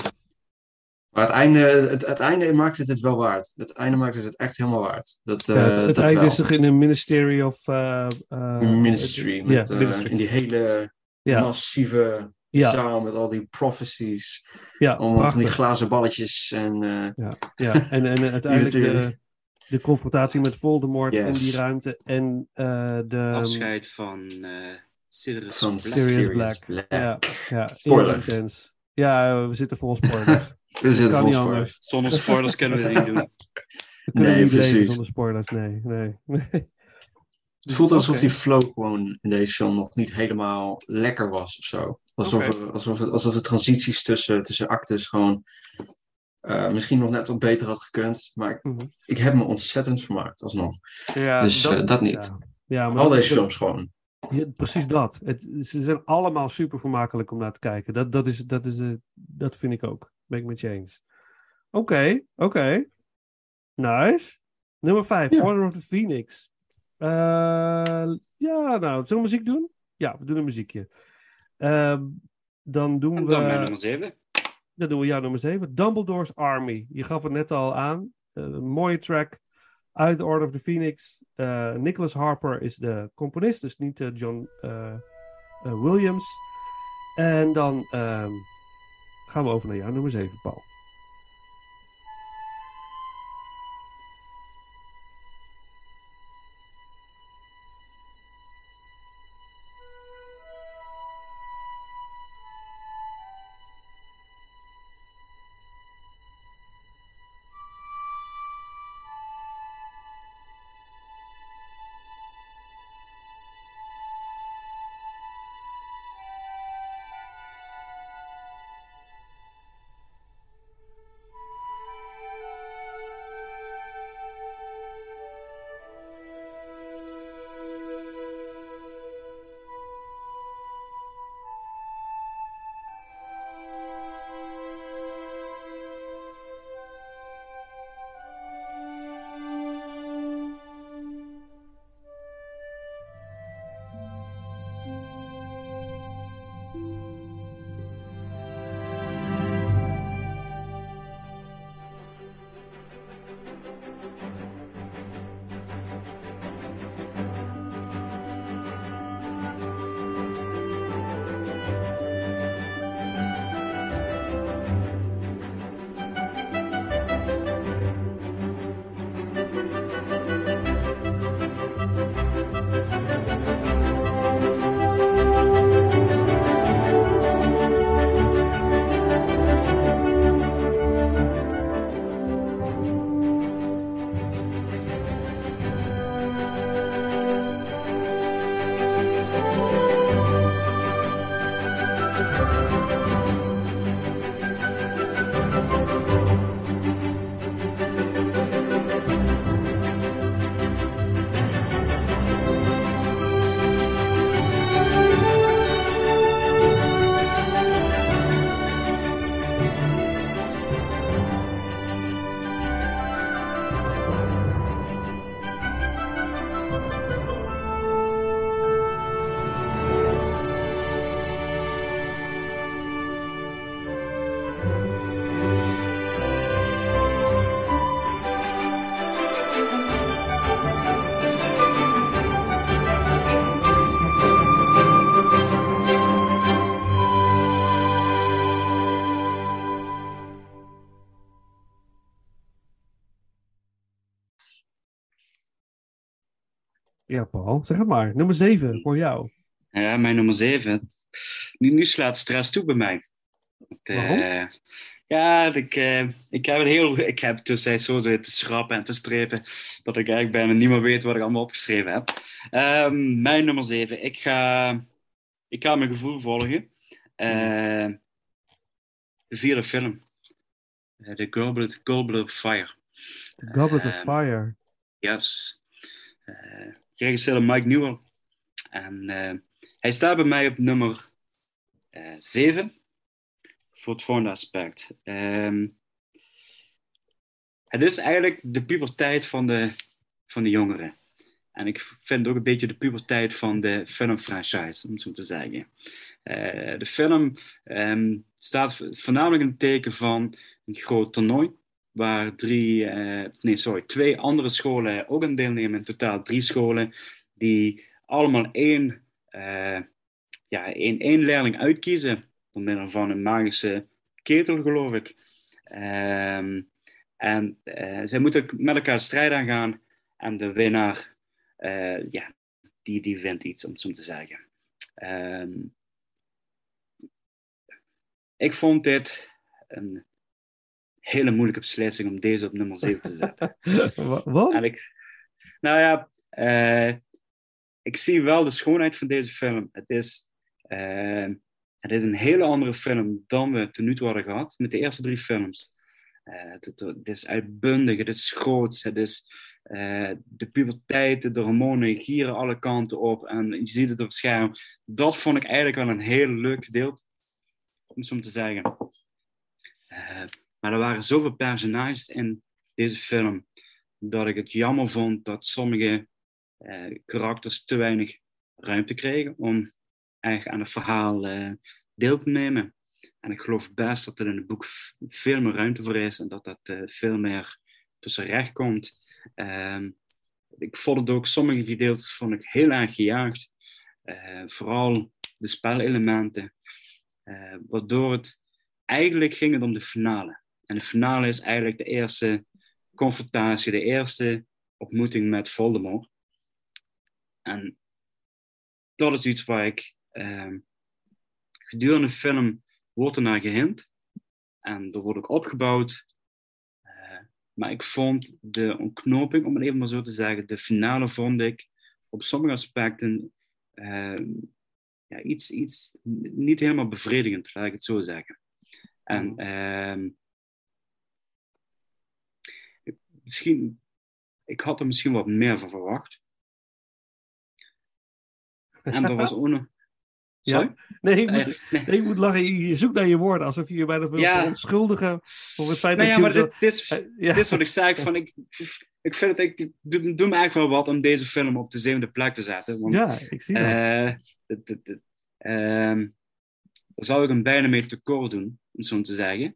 maar het einde, het, het einde maakt het het wel waard. Het einde maakt het het echt helemaal waard. Dat, Ja, het eh, het dat einde wel. is toch in een Ministry of... eh, eh, Ministry, met, Ministry. in die hele massieve Ja. zaal met al die prophecies. Ja, Allemaal van die glazen balletjes en... eh, Ja, ja. En, en uiteindelijk de. De confrontatie met Voldemort in die ruimte en eh, de... Afscheid van eh Sirius van Black. Sirius Sirius Black. Black. Ja, ja Spoiler. intens. Ja, we zitten vol spoilers. We zitten kan vol spoilers. Zonder spoilers kunnen we het niet doen. Nee, precies. zonder spoilers, nee. nee. Het voelt alsof die flow gewoon in deze film nog niet helemaal lekker was of zo. Alsof, er- alsof, het, alsof de transities tussen, tussen actes gewoon eh, misschien nog net wat beter had gekund. Maar ik, Mhm. ik heb me ontzettend vermaakt alsnog. Ja, Dus, eh, dat niet. Ja, ja maar Al dat deze de- films gewoon. Ja, precies dat. Het, ze zijn allemaal super vermakelijk om naar te kijken. Dat, dat, is, dat, is, eh, dat vind ik ook. Ben ik met je eens. Oké, oké. Nice. Nummer 5, Ja. Order of the Phoenix. Eh, ja, nou, zullen we muziek doen? Ja, we doen een muziekje. Ehm, dan doen En we... dan mijn nummer 7. Dan doen we jouw nummer 7. Dumbledore's Army. Je gaf het net al aan. Eh, een mooie track uit The Order of the Phoenix. Eh, Nicholas Harper is de componist, dus niet eh, John Williams. En dan ehm, gaan we over naar jou nummer 7, Paul. Zeg het maar. Nummer 7 voor jou. Ja, mijn nummer 7. Nu, nu slaat stress toe bij mij. Eh, ja, ik, eh, ik heb het heel. Ik heb tussentijds zo te schrappen en te strepen. dat ik eigenlijk bijna niet meer weet wat ik allemaal opgeschreven heb. Ehm, mijn nummer 7. Ik ga, ik ga mijn gevoel volgen. Eh, de vierde film. The Goblet, Goblet of Fire. The Goblet of Ehm, Fire. Yes. Eh regisseur Mike Newell. En eh, hij staat bij mij op nummer 7. voor het volgende aspect. Ehm, het is eigenlijk de puberteit van de, van de jongeren. En ik vind ook een beetje de puberteit van de filmfranchise, om zo te zeggen. Eh, de film ehm, staat voornamelijk in het teken van een groot toernooi waar drie, eh, nee, sorry, twee andere scholen ook aan deelnemen. In totaal drie scholen die allemaal één, eh, ja, één, leerling uitkiezen. Door middel van een magische ketel, geloof ik. Ehm, en eh, zij moeten met elkaar strijd aangaan. En de winnaar, eh, ja, die, die wint iets, om zo te zeggen. Ehm, ik vond dit een hele moeilijke beslissing om deze op nummer 7 te zetten. Wa- Wat? Ik, nou ja, eh, ik zie wel de schoonheid van deze film. Het is, eh, het is een hele andere film dan we tot nu toe hadden gehad met de eerste drie films. Eh, het, is uitbundig, het is groots, het is de puberteit, de hormonen gieren alle kanten op en je ziet het op het scherm. Dat vond ik eigenlijk wel een heel leuk gedeelte, om zo te zeggen. Maar er waren zoveel personages in deze film dat ik het jammer vond dat sommige eh, karakters te weinig ruimte kregen om eigenlijk aan het verhaal eh, deel te nemen. En ik geloof best dat er in het boek veel meer ruimte voor is en dat dat eh, veel meer tussen recht komt. Ehm, ik vond het ook, sommige gedeeltes vond ik heel erg gejaagd. Eh, vooral de spelelementen. eh, waardoor het eigenlijk ging het om de finale. En de finale is eigenlijk de eerste confrontatie, de eerste ontmoeting met Voldemort. En dat is iets waar ik ehm, gedurende de film wordt er naar gehint. En er wordt ook opgebouwd. Eh, maar ik vond de ontknoping, om het even maar zo te zeggen, de finale vond ik op sommige aspecten ehm, ja, iets, iets niet helemaal bevredigend, laat ik het zo zeggen. En misschien, ik had er misschien wat meer van verwacht. En er was ook nog. Sorry? Ja? Nee, ik moet, Eh, nee. nee, ik moet lachen. Je zoekt naar je woorden alsof je je bijna wil Ja. verontschuldigen voor het feit Nou dat ja, je... maar dit, dit, is, Eh, ja. dit is wat ik zei. Van, ik, ik vind het, ik doe, doe me eigenlijk wel wat om deze film op de zevende plek te zetten. Want ja, ik zie dat. eh, ehm, daar zou ik hem bijna mee tekort doen, om zo te zeggen.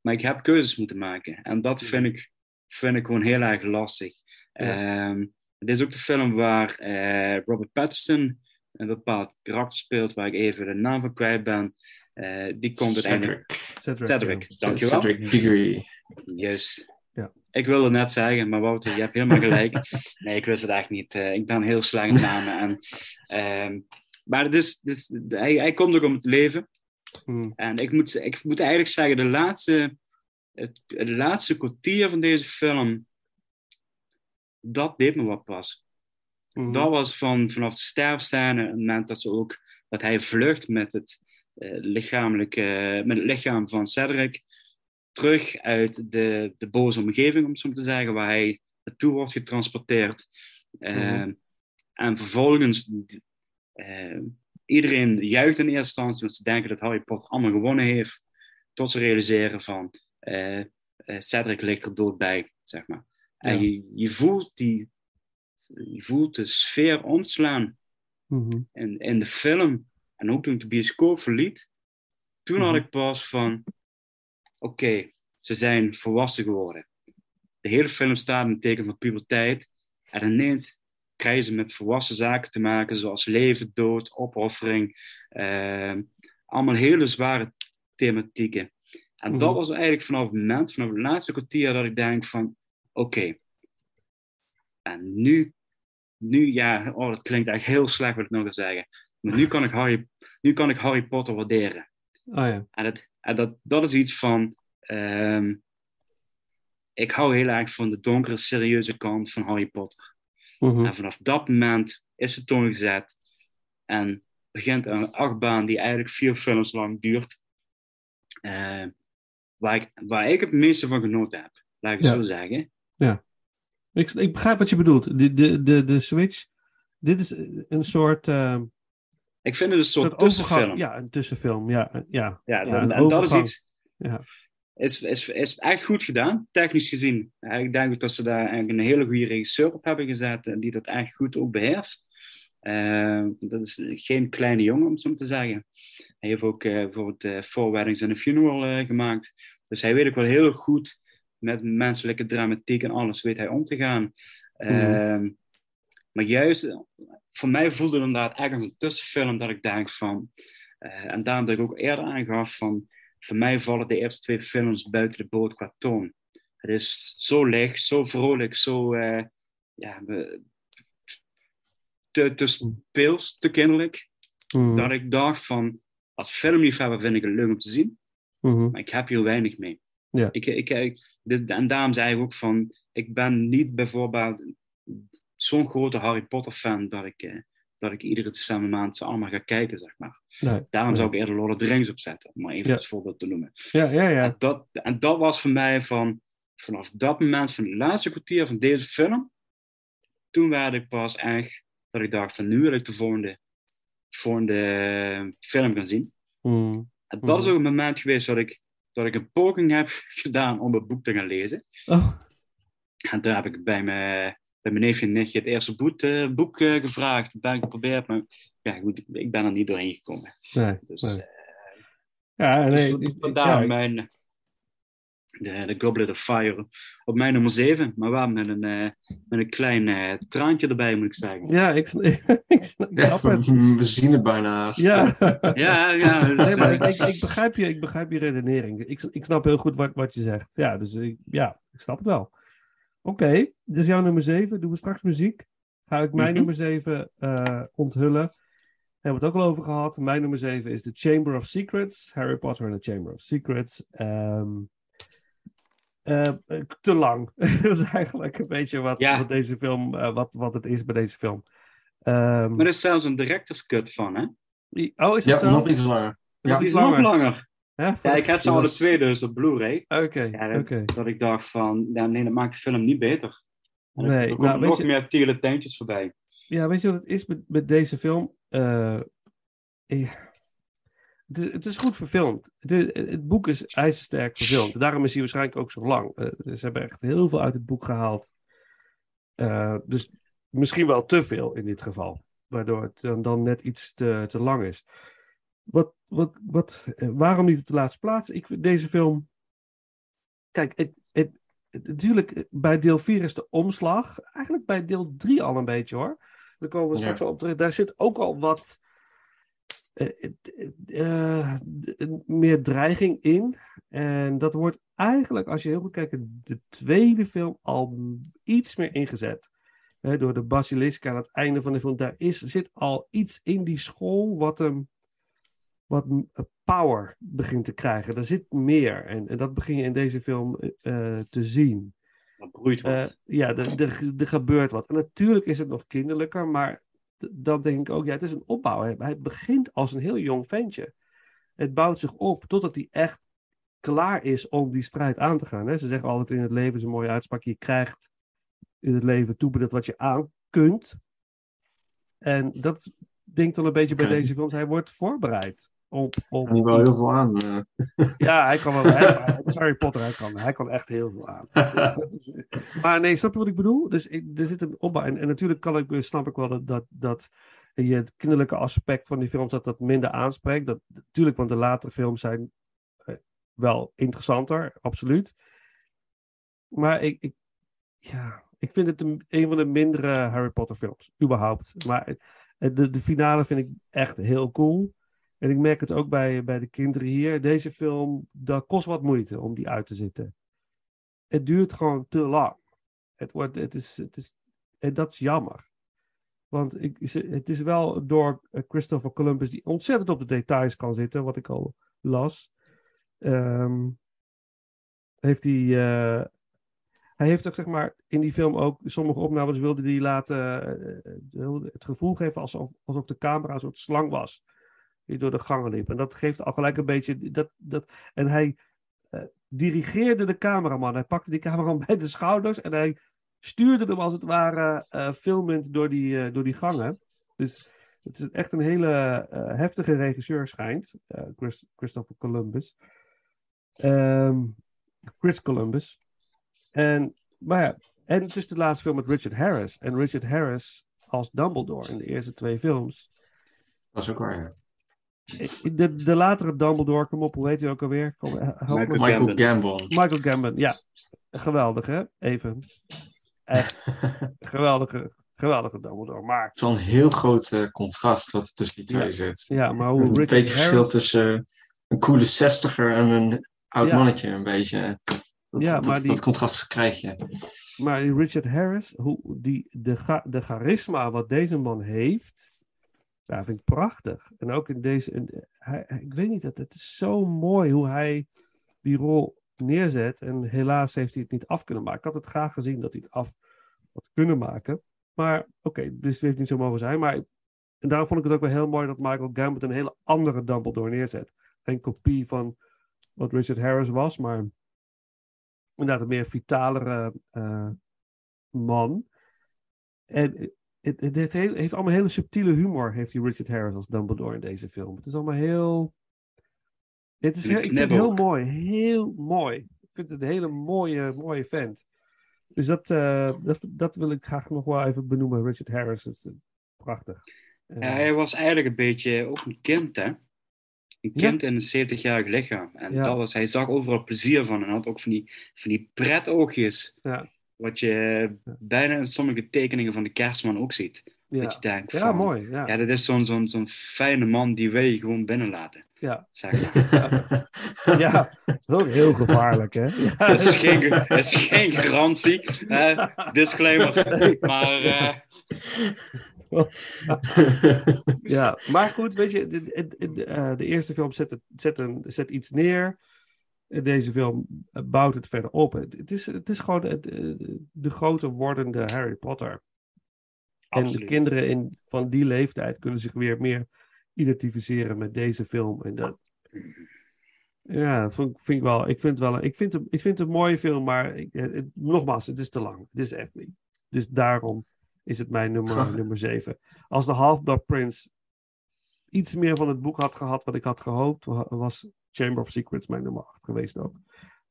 Maar ik heb keuzes moeten maken. En dat vind ik, vind ik gewoon heel erg lastig. Ehm, het is ook de film waar eh, Robert Pattinson een bepaald karakter speelt, waar ik even de naam van kwijt ben. Eh, die komt uiteindelijk... Cedric. Cedric, Cedric, ja. dankjewel. Cedric Diggory. Juist. Ja. Ik wilde het net zeggen, maar Wouter, je hebt helemaal gelijk. nee, ik wist het echt niet. Eh, ik ben heel slecht in namen. En, ehm, maar het is, hij, hij komt ook om het leven. Hmm. En ik moet, ik moet eigenlijk zeggen, de laatste, het, het laatste kwartier van deze film, dat deed me wat pas. Mhm. Dat was van, vanaf de sterfscène, het moment dat, ze ook, dat hij vlucht met het, eh, lichamelijke, met het lichaam van Cedric, terug uit de, de boze omgeving, om het zo maar te zeggen, waar hij naartoe wordt getransporteerd. Mhm. En vervolgens, eh, iedereen juicht in eerste instantie, want ze denken dat Harry Potter allemaal gewonnen heeft, tot ze realiseren van, eh, eh, Cedric ligt er dood bij, zeg maar. En Ja. je, je voelt die, je voelt de sfeer ontslaan Mhm. in, in de film. En ook toen ik de bioscoop verliet, toen had Mhm. ik pas van, oké, ze zijn volwassen geworden. De hele film staat in het teken van puberteit. En ineens krijgen ze met volwassen zaken te maken, zoals leven, dood, opoffering. ehm, allemaal hele zware thematieken. En Mhm. dat was eigenlijk vanaf het moment, vanaf het laatste kwartier, dat ik denk van, oké. En nu, nu, ja, oh, dat klinkt echt heel slecht wat ik nog ga zeggen. Maar nu kan ik Harry, nu kan ik Harry Potter waarderen. Oh ja. En, dat, en dat, dat is iets van. ehm, ik hou heel erg van de donkere, serieuze kant van Harry Potter. Mhm. En vanaf dat moment is de toon gezet. En begint een achtbaan die eigenlijk vier films lang duurt. eh, waar, ik, waar ik het meeste van genoten heb. Laat ik het Ja. zo zeggen. Ik, ik begrijp wat je bedoelt. De, de, de, de Switch. Dit is een soort, eh, Ik vind het een soort soort overgang. tussenfilm. Ja, een tussenfilm. Ja, ja. Ja, Ja, een en dat is iets. Ja. Is, is, is echt goed gedaan, technisch gezien. Ja, Ik denk dat ze daar eigenlijk een hele goede regisseur op hebben gezet en die dat echt goed ook beheerst. Eh, dat is geen kleine jongen, om het zo te zeggen. Hij heeft ook eh, bijvoorbeeld uh, Four Weddings and a Funeral eh, gemaakt. Dus hij weet ook wel heel goed met menselijke dramatiek en alles weet hij om te gaan. Ehm, Maar juist, voor mij voelde het inderdaad als een tussenfilm dat ik denk van... eh, en daarom dat ik ook eerder aangaf van... Voor mij vallen de eerste twee films buiten de boot qua toon. Het is zo licht, zo vrolijk, zo... eh, ja, te, te speels, te kinderlijk. Mhm. Dat ik dacht van... Als filmliefhebber vind ik het leuk om te zien. Mhm. Maar ik heb hier weinig mee. Ja. Ik, ik, ik, dit- en daarom zei ik ook van... Ik ben niet bijvoorbeeld zo'n grote Harry Potter fan... dat ik, eh, dat ik iedere december maand ze allemaal ga kijken, zeg maar. Nee. Daarom Nee. zou ik eerder Lord of the Rings opzetten. Om maar even Ja. als voorbeeld te noemen. Ja, ja, ja. En, dat, en dat was voor mij van... Vanaf dat moment, van het laatste kwartier van deze film... Toen werd ik pas echt... Dat ik dacht van nu wil ik de volgende, volgende film gaan zien. Mhm. En dat is Mhm. ook een moment geweest dat ik, dat ik een poging heb gedaan om het boek te gaan lezen. Oh, En daar heb ik bij mijn, bij mijn neefje en nichtje het eerste boek, eh, boek eh, gevraagd. Ben ik geprobeerd, maar ja, goed, ik, ik ben er niet doorheen gekomen. nee. Dus, nee. eh, Ja, dus nee. ik- vandaar ja, mijn, de, de Goblet of Fire op mijn nummer 7. Maar wel met een, eh, met een klein eh, traantje erbij, moet ik zeggen. Ja, ik, ik snap Ja, het. we zien het bijna. Ja. Ja, ja. Dus, Nee, maar eh, ik, ik, ik, begrijp je, ik begrijp je redenering. Ik, ik snap heel goed wat, wat je zegt. Ja, dus ik, ja, ik snap het wel. Oké, dus jouw nummer 7. Doen we straks muziek. Ga ik mijn Mhm. nummer 7 eh, onthullen. Hebben we het ook al over gehad. Mijn nummer 7 is The Chamber of Secrets. Harry Potter and the Chamber of Secrets. Eh, te lang. dat is eigenlijk een beetje wat, Ja. wat deze film, eh, wat, wat het is bij deze film. Ehm, maar er is zelfs een director's cut van, hè? oh, is dat Ja, zo? nog iets langer. Ja. Is nog langer. Hè? Ja, ik heb ze alle twee dus op Blu-ray. Oké, Ja, oké. dat, dat ik dacht van, ja, nee, dat maakt de film niet beter. En er- Nee, er nou, komen nog je- meer tiele tentjes voorbij. Ja, weet je wat het is met, met deze film? Eh, eh, het, is, het is goed verfilmd. De, het boek is ijzersterk verfilmd. Daarom is hij waarschijnlijk ook zo lang. Eh, ze hebben echt heel veel uit het boek gehaald. Eh, dus misschien wel te veel in dit geval. Waardoor het dan, dan net iets te, te lang is. Wat, wat, wat, eh, waarom niet op de laatste plaats? Ik deze film. Kijk, het, het, het- natuurlijk, bij deel 4 is de omslag. Eigenlijk bij deel 3 al een beetje hoor. Daar komen we straks op terug. Daar zit ook al wat. Eh, eh, d- meer dreiging in. En dat wordt eigenlijk, als je heel goed kijkt, de tweede film al iets meer ingezet. Hè, door de basilisk aan het einde van de film. Daar is, zit al iets in die school wat hem wat eh, power begint te krijgen. Er zit meer. En, en dat begin je in deze film eh, eh, te zien. Dat broeit wat. Eh, ja, er, gebeurt wat. En natuurlijk is het nog kinderlijker, maar dan denk ik ook, ja, het is een opbouw. Hij, hij begint als een heel jong ventje. Het bouwt zich op totdat hij echt klaar is om die strijd aan te gaan. Hè? Ze zeggen altijd in het leven, is een mooie uitspraak, je krijgt in het leven toebedeeld wat je aan kunt. En dat denk ik dan een beetje bij deze films. Hij wordt voorbereid op, op heb wel heel veel aan. ja, hij kan wel. Hij, Harry Potter, hij kan, hij kan echt heel veel aan. Is- maar nee, snap je wat ik bedoel? Dus ik, er zit een opbouw. En, en natuurlijk kan ik, snap ik wel dat, dat, dat je het kinderlijke aspect van die films dat dat minder aanspreekt. Dat, natuurlijk, want de latere films zijn eh, wel interessanter, absoluut. Maar ik, ik, ja, ik vind het een, een van de mindere Harry Potter films, überhaupt. Maar eh, de, de finale vind ik echt heel cool. En ik merk het ook bij, bij de kinderen hier. Deze film, dat kost wat moeite om die uit te zitten. Het duurt gewoon te lang. Het wordt, het is, het is, en dat is jammer. Want ik, het is wel door eh, Christopher Columbus, die ontzettend op de details kan zitten, wat ik al las. Ehm, heeft hij. eh, hij heeft ook, zeg maar, in die film ook sommige opnames wilde hij laten. eh, het gevoel geven alsof, alsof de camera een soort slang was die door de gangen liep. En dat geeft al gelijk een beetje. Dat, dat, en hij eh, dirigeerde de cameraman. Hij pakte die cameraman bij de schouders en hij stuurde hem als het ware eh, filmend door die, eh, door die gangen. Dus het is echt een hele heftige regisseur, schijnt. Chris, Christopher Columbus. Ehm, Chris Columbus. En, maar ja, en het is de laatste film met Richard Harris. En Richard Harris als Dumbledore in de eerste twee films. Dat is ook waar, ja. De, de latere Dumbledore, kom op, hoe heet hij ook alweer? Kom, eh. Michael Michael Gambon. Michael Gambon, ja. Geweldig, hè? Even. Echt geweldige, geweldige Dumbledore. Maar, Het is wel een heel groot eh, contrast wat er tussen die twee Ja. zit. ja, maar hoe een beetje verschil Harris... tussen eh, een coole zestiger en een oud Ja. mannetje, een beetje. Dat, Ja, dat, maar die- dat contrast krijg je. Maar Richard Harris, hoe die, de, de charisma wat deze man heeft, ja, vind ik prachtig. En ook in deze, ik weet niet, het, het is zo mooi hoe hij die rol neerzet. En helaas heeft hij het niet af kunnen maken. Ik had het graag gezien dat hij het af had kunnen maken. Maar oké, dus het heeft niet zo mogen zijn. Maar en daarom vond ik het ook wel heel mooi dat Michael Gambit een hele andere Dumbledore neerzet. Geen kopie van wat Richard Harris was, maar inderdaad een meer vitalere eh, man. En het, het, het heeft, heeft allemaal hele subtiele humor, heeft die Richard Harris als Dumbledore in deze film. Het is allemaal heel... Het is heel ik vind het heel mooi, heel mooi. Ik vind het een hele mooie, mooie vent. Dus dat, eh, dat, dat wil ik graag nog wel even benoemen. Richard Harris, is eh, prachtig. Eh, hij was eigenlijk een beetje ook een kind, hè? een kind in een 70-jarig lichaam. En Ja. dat was, hij zag overal plezier van en had ook van die, van die pretoogjes. Ja. Wat je bijna in sommige tekeningen van de kerstman ook ziet. Dat Ja, je denkt ja van, mooi. Ja. ja, dat is zo'n zo'n zo'n fijne man die wil je gewoon binnenlaten. Ja. Zeg maar. ja, dat is ook heel gevaarlijk, hè? Ja. Het is geen, het is geen garantie. eh, disclaimer. Maar eh, ja, maar goed, weet je, de, de, de, eh, de eerste film zet, het, zet, een, zet iets neer. En Deze film eh, bouwt het verder op. Het, is, het is gewoon de, de, groter wordende Harry Potter. En de Absoluut. kinderen in, van die leeftijd kunnen zich weer meer identificeren met deze film. En dat, ja, dat vind, vind ik wel. Ik vind, wel, ik vind, het, ik vind het een mooie film, maar ik, eh, het- nogmaals, het is te lang. Het is echt niet. Dus daarom is het mijn nummer, nummer 7. Als de Half-Blood Prince iets meer van het boek had gehad wat ik had gehoopt, wa- was Chamber of Secrets mijn nummer 8 geweest ook.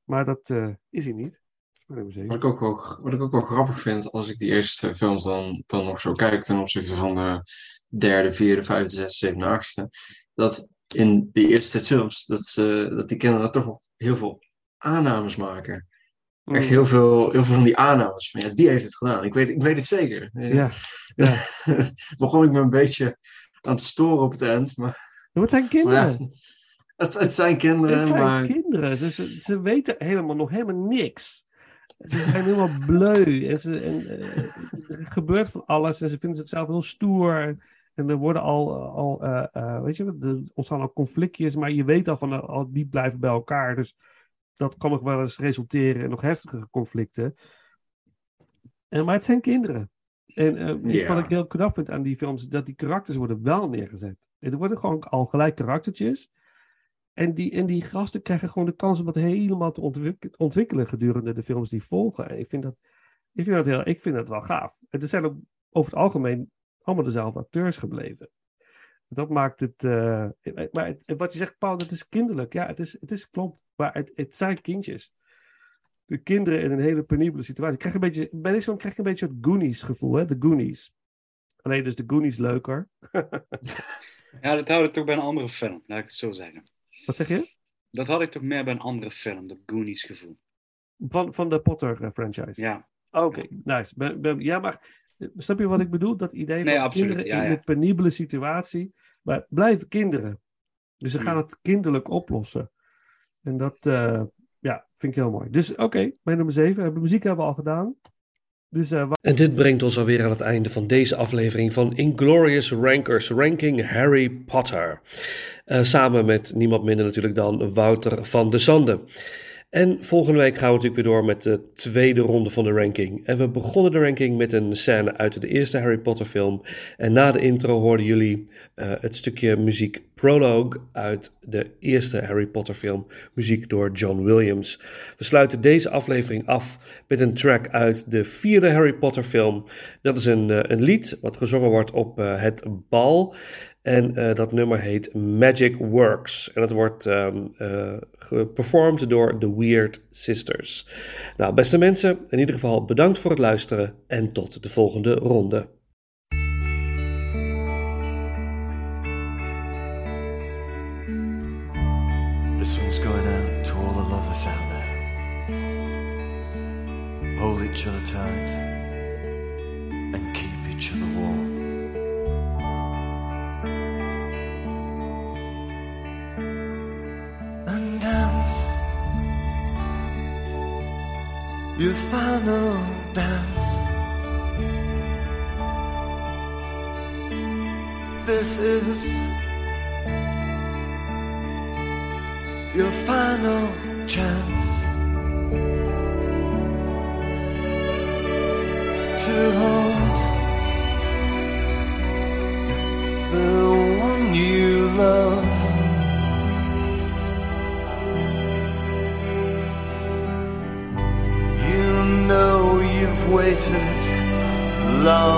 Maar dat eh, is hij niet. Dat is mijn nummer 7. Wat ik, ook wel, wat ik ook wel grappig vind als ik die eerste films dan, dan nog zo kijk ten opzichte van de derde, vierde, vijfde, zesde, zevende, achtste. Dat in die eerste films, dat, ze, dat die kinderen toch nog heel veel aannames maken. Echt Mm. heel veel, heel veel van die aannames. Van, ja, die heeft het gedaan. Ik weet, ik weet het zeker. Ja, ja. Begon ik me een beetje aan te storen op het eind. Maar, Maar het zijn maar kinderen. ja, het, het zijn kinderen. Het zijn maar kinderen. Dus ze, ze weten helemaal nog helemaal niks. Ze zijn helemaal bleu. En, ze, en eh, er gebeurt van alles. En ze vinden zichzelf heel stoer. En er worden al, al eh, eh, weet je, er ontstaan al conflictjes. Maar je weet al van, al, die blijven bij elkaar. Dus dat kan nog wel eens resulteren in nog heftigere conflicten. En, maar het zijn kinderen. En wat ik heel knap vind aan die films, is dat die karakters worden wel neergezet. Het worden gewoon al gelijk karaktertjes. En die, en die gasten krijgen gewoon de kans om dat helemaal te ontwik- ontwikkelen gedurende de films die volgen. En ik vind dat, ik vind dat, heel, ik vind dat wel gaaf. En er zijn ook over het algemeen allemaal dezelfde acteurs gebleven. Dat maakt het. eh, maar het- wat je zegt, Paul, dat is kinderlijk. Ja, het is, het is klopt. Maar het, het zijn kindjes. De kinderen in een hele penibele situatie. Ik krijg een beetje, bij deze film krijg een beetje het Goonies gevoel? De Goonies. Alleen dus de Goonies leuker. ja, dat had ik toch bij een andere film, laat ik het zo zeggen. Wat zeg je? Dat had ik toch meer bij een andere film, dat Goonies gevoel. Van, van de Potter eh, franchise. Ja, Oké, nice. Ja, maar eh, snap je wat ik bedoel? Dat idee van absoluut, kinderen ja, in een penibele situatie. Maar het blijven kinderen. Dus ze gaan Hmm. het kinderlijk oplossen. En dat eh, ja, vind ik heel mooi. Dus oké, mijn nummer 7. De muziek hebben we al gedaan. Dus, eh, en dit brengt ons alweer aan het einde van deze aflevering van Inglorious Rankers Ranking Harry Potter. Eh, samen met niemand minder natuurlijk dan Wouter van de Sande. En volgende week gaan we natuurlijk weer door met de tweede ronde van de ranking. En we begonnen de ranking met een scène uit de eerste Harry Potter film. En na de intro hoorden jullie eh, het stukje muziek Prologue uit de eerste Harry Potter film. Muziek door John Williams. We sluiten deze aflevering af met een track uit de vierde Harry Potter film. Dat is een, eh, een lied wat gezongen wordt op eh, het bal. En eh, dat nummer heet Magic Works. En dat wordt ehm eh, geperformed door The Weird Sisters. Nou, beste mensen, in ieder geval bedankt voor het luisteren en tot de volgende ronde. This one's going to all the lovers out there. Each other and keep each other warm. Final dance. This is your final chance to hold the one you love. alone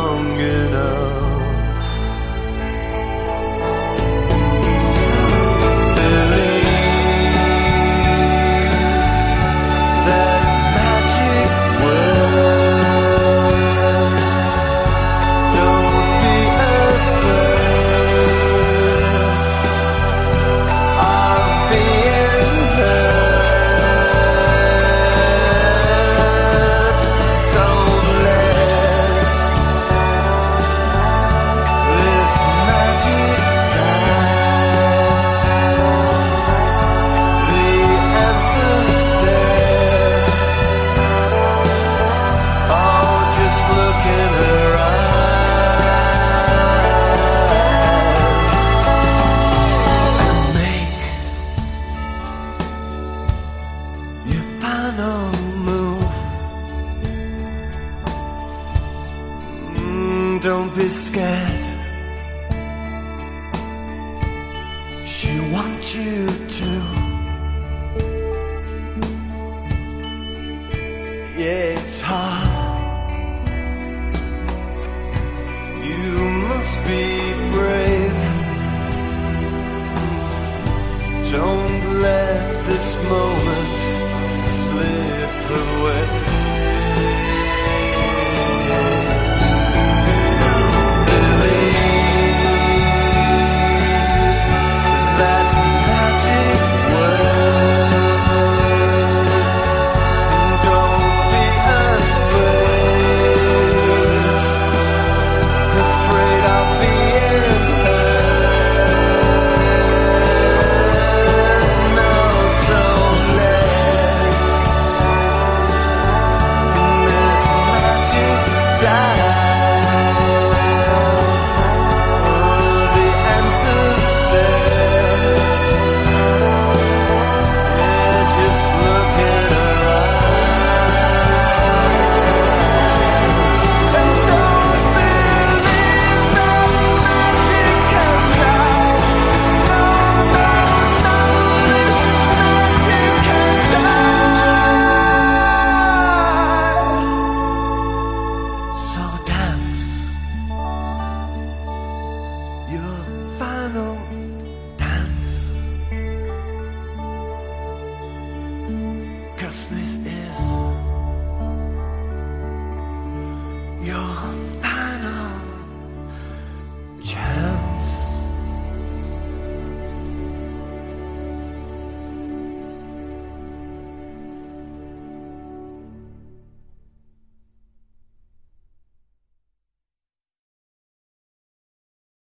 high.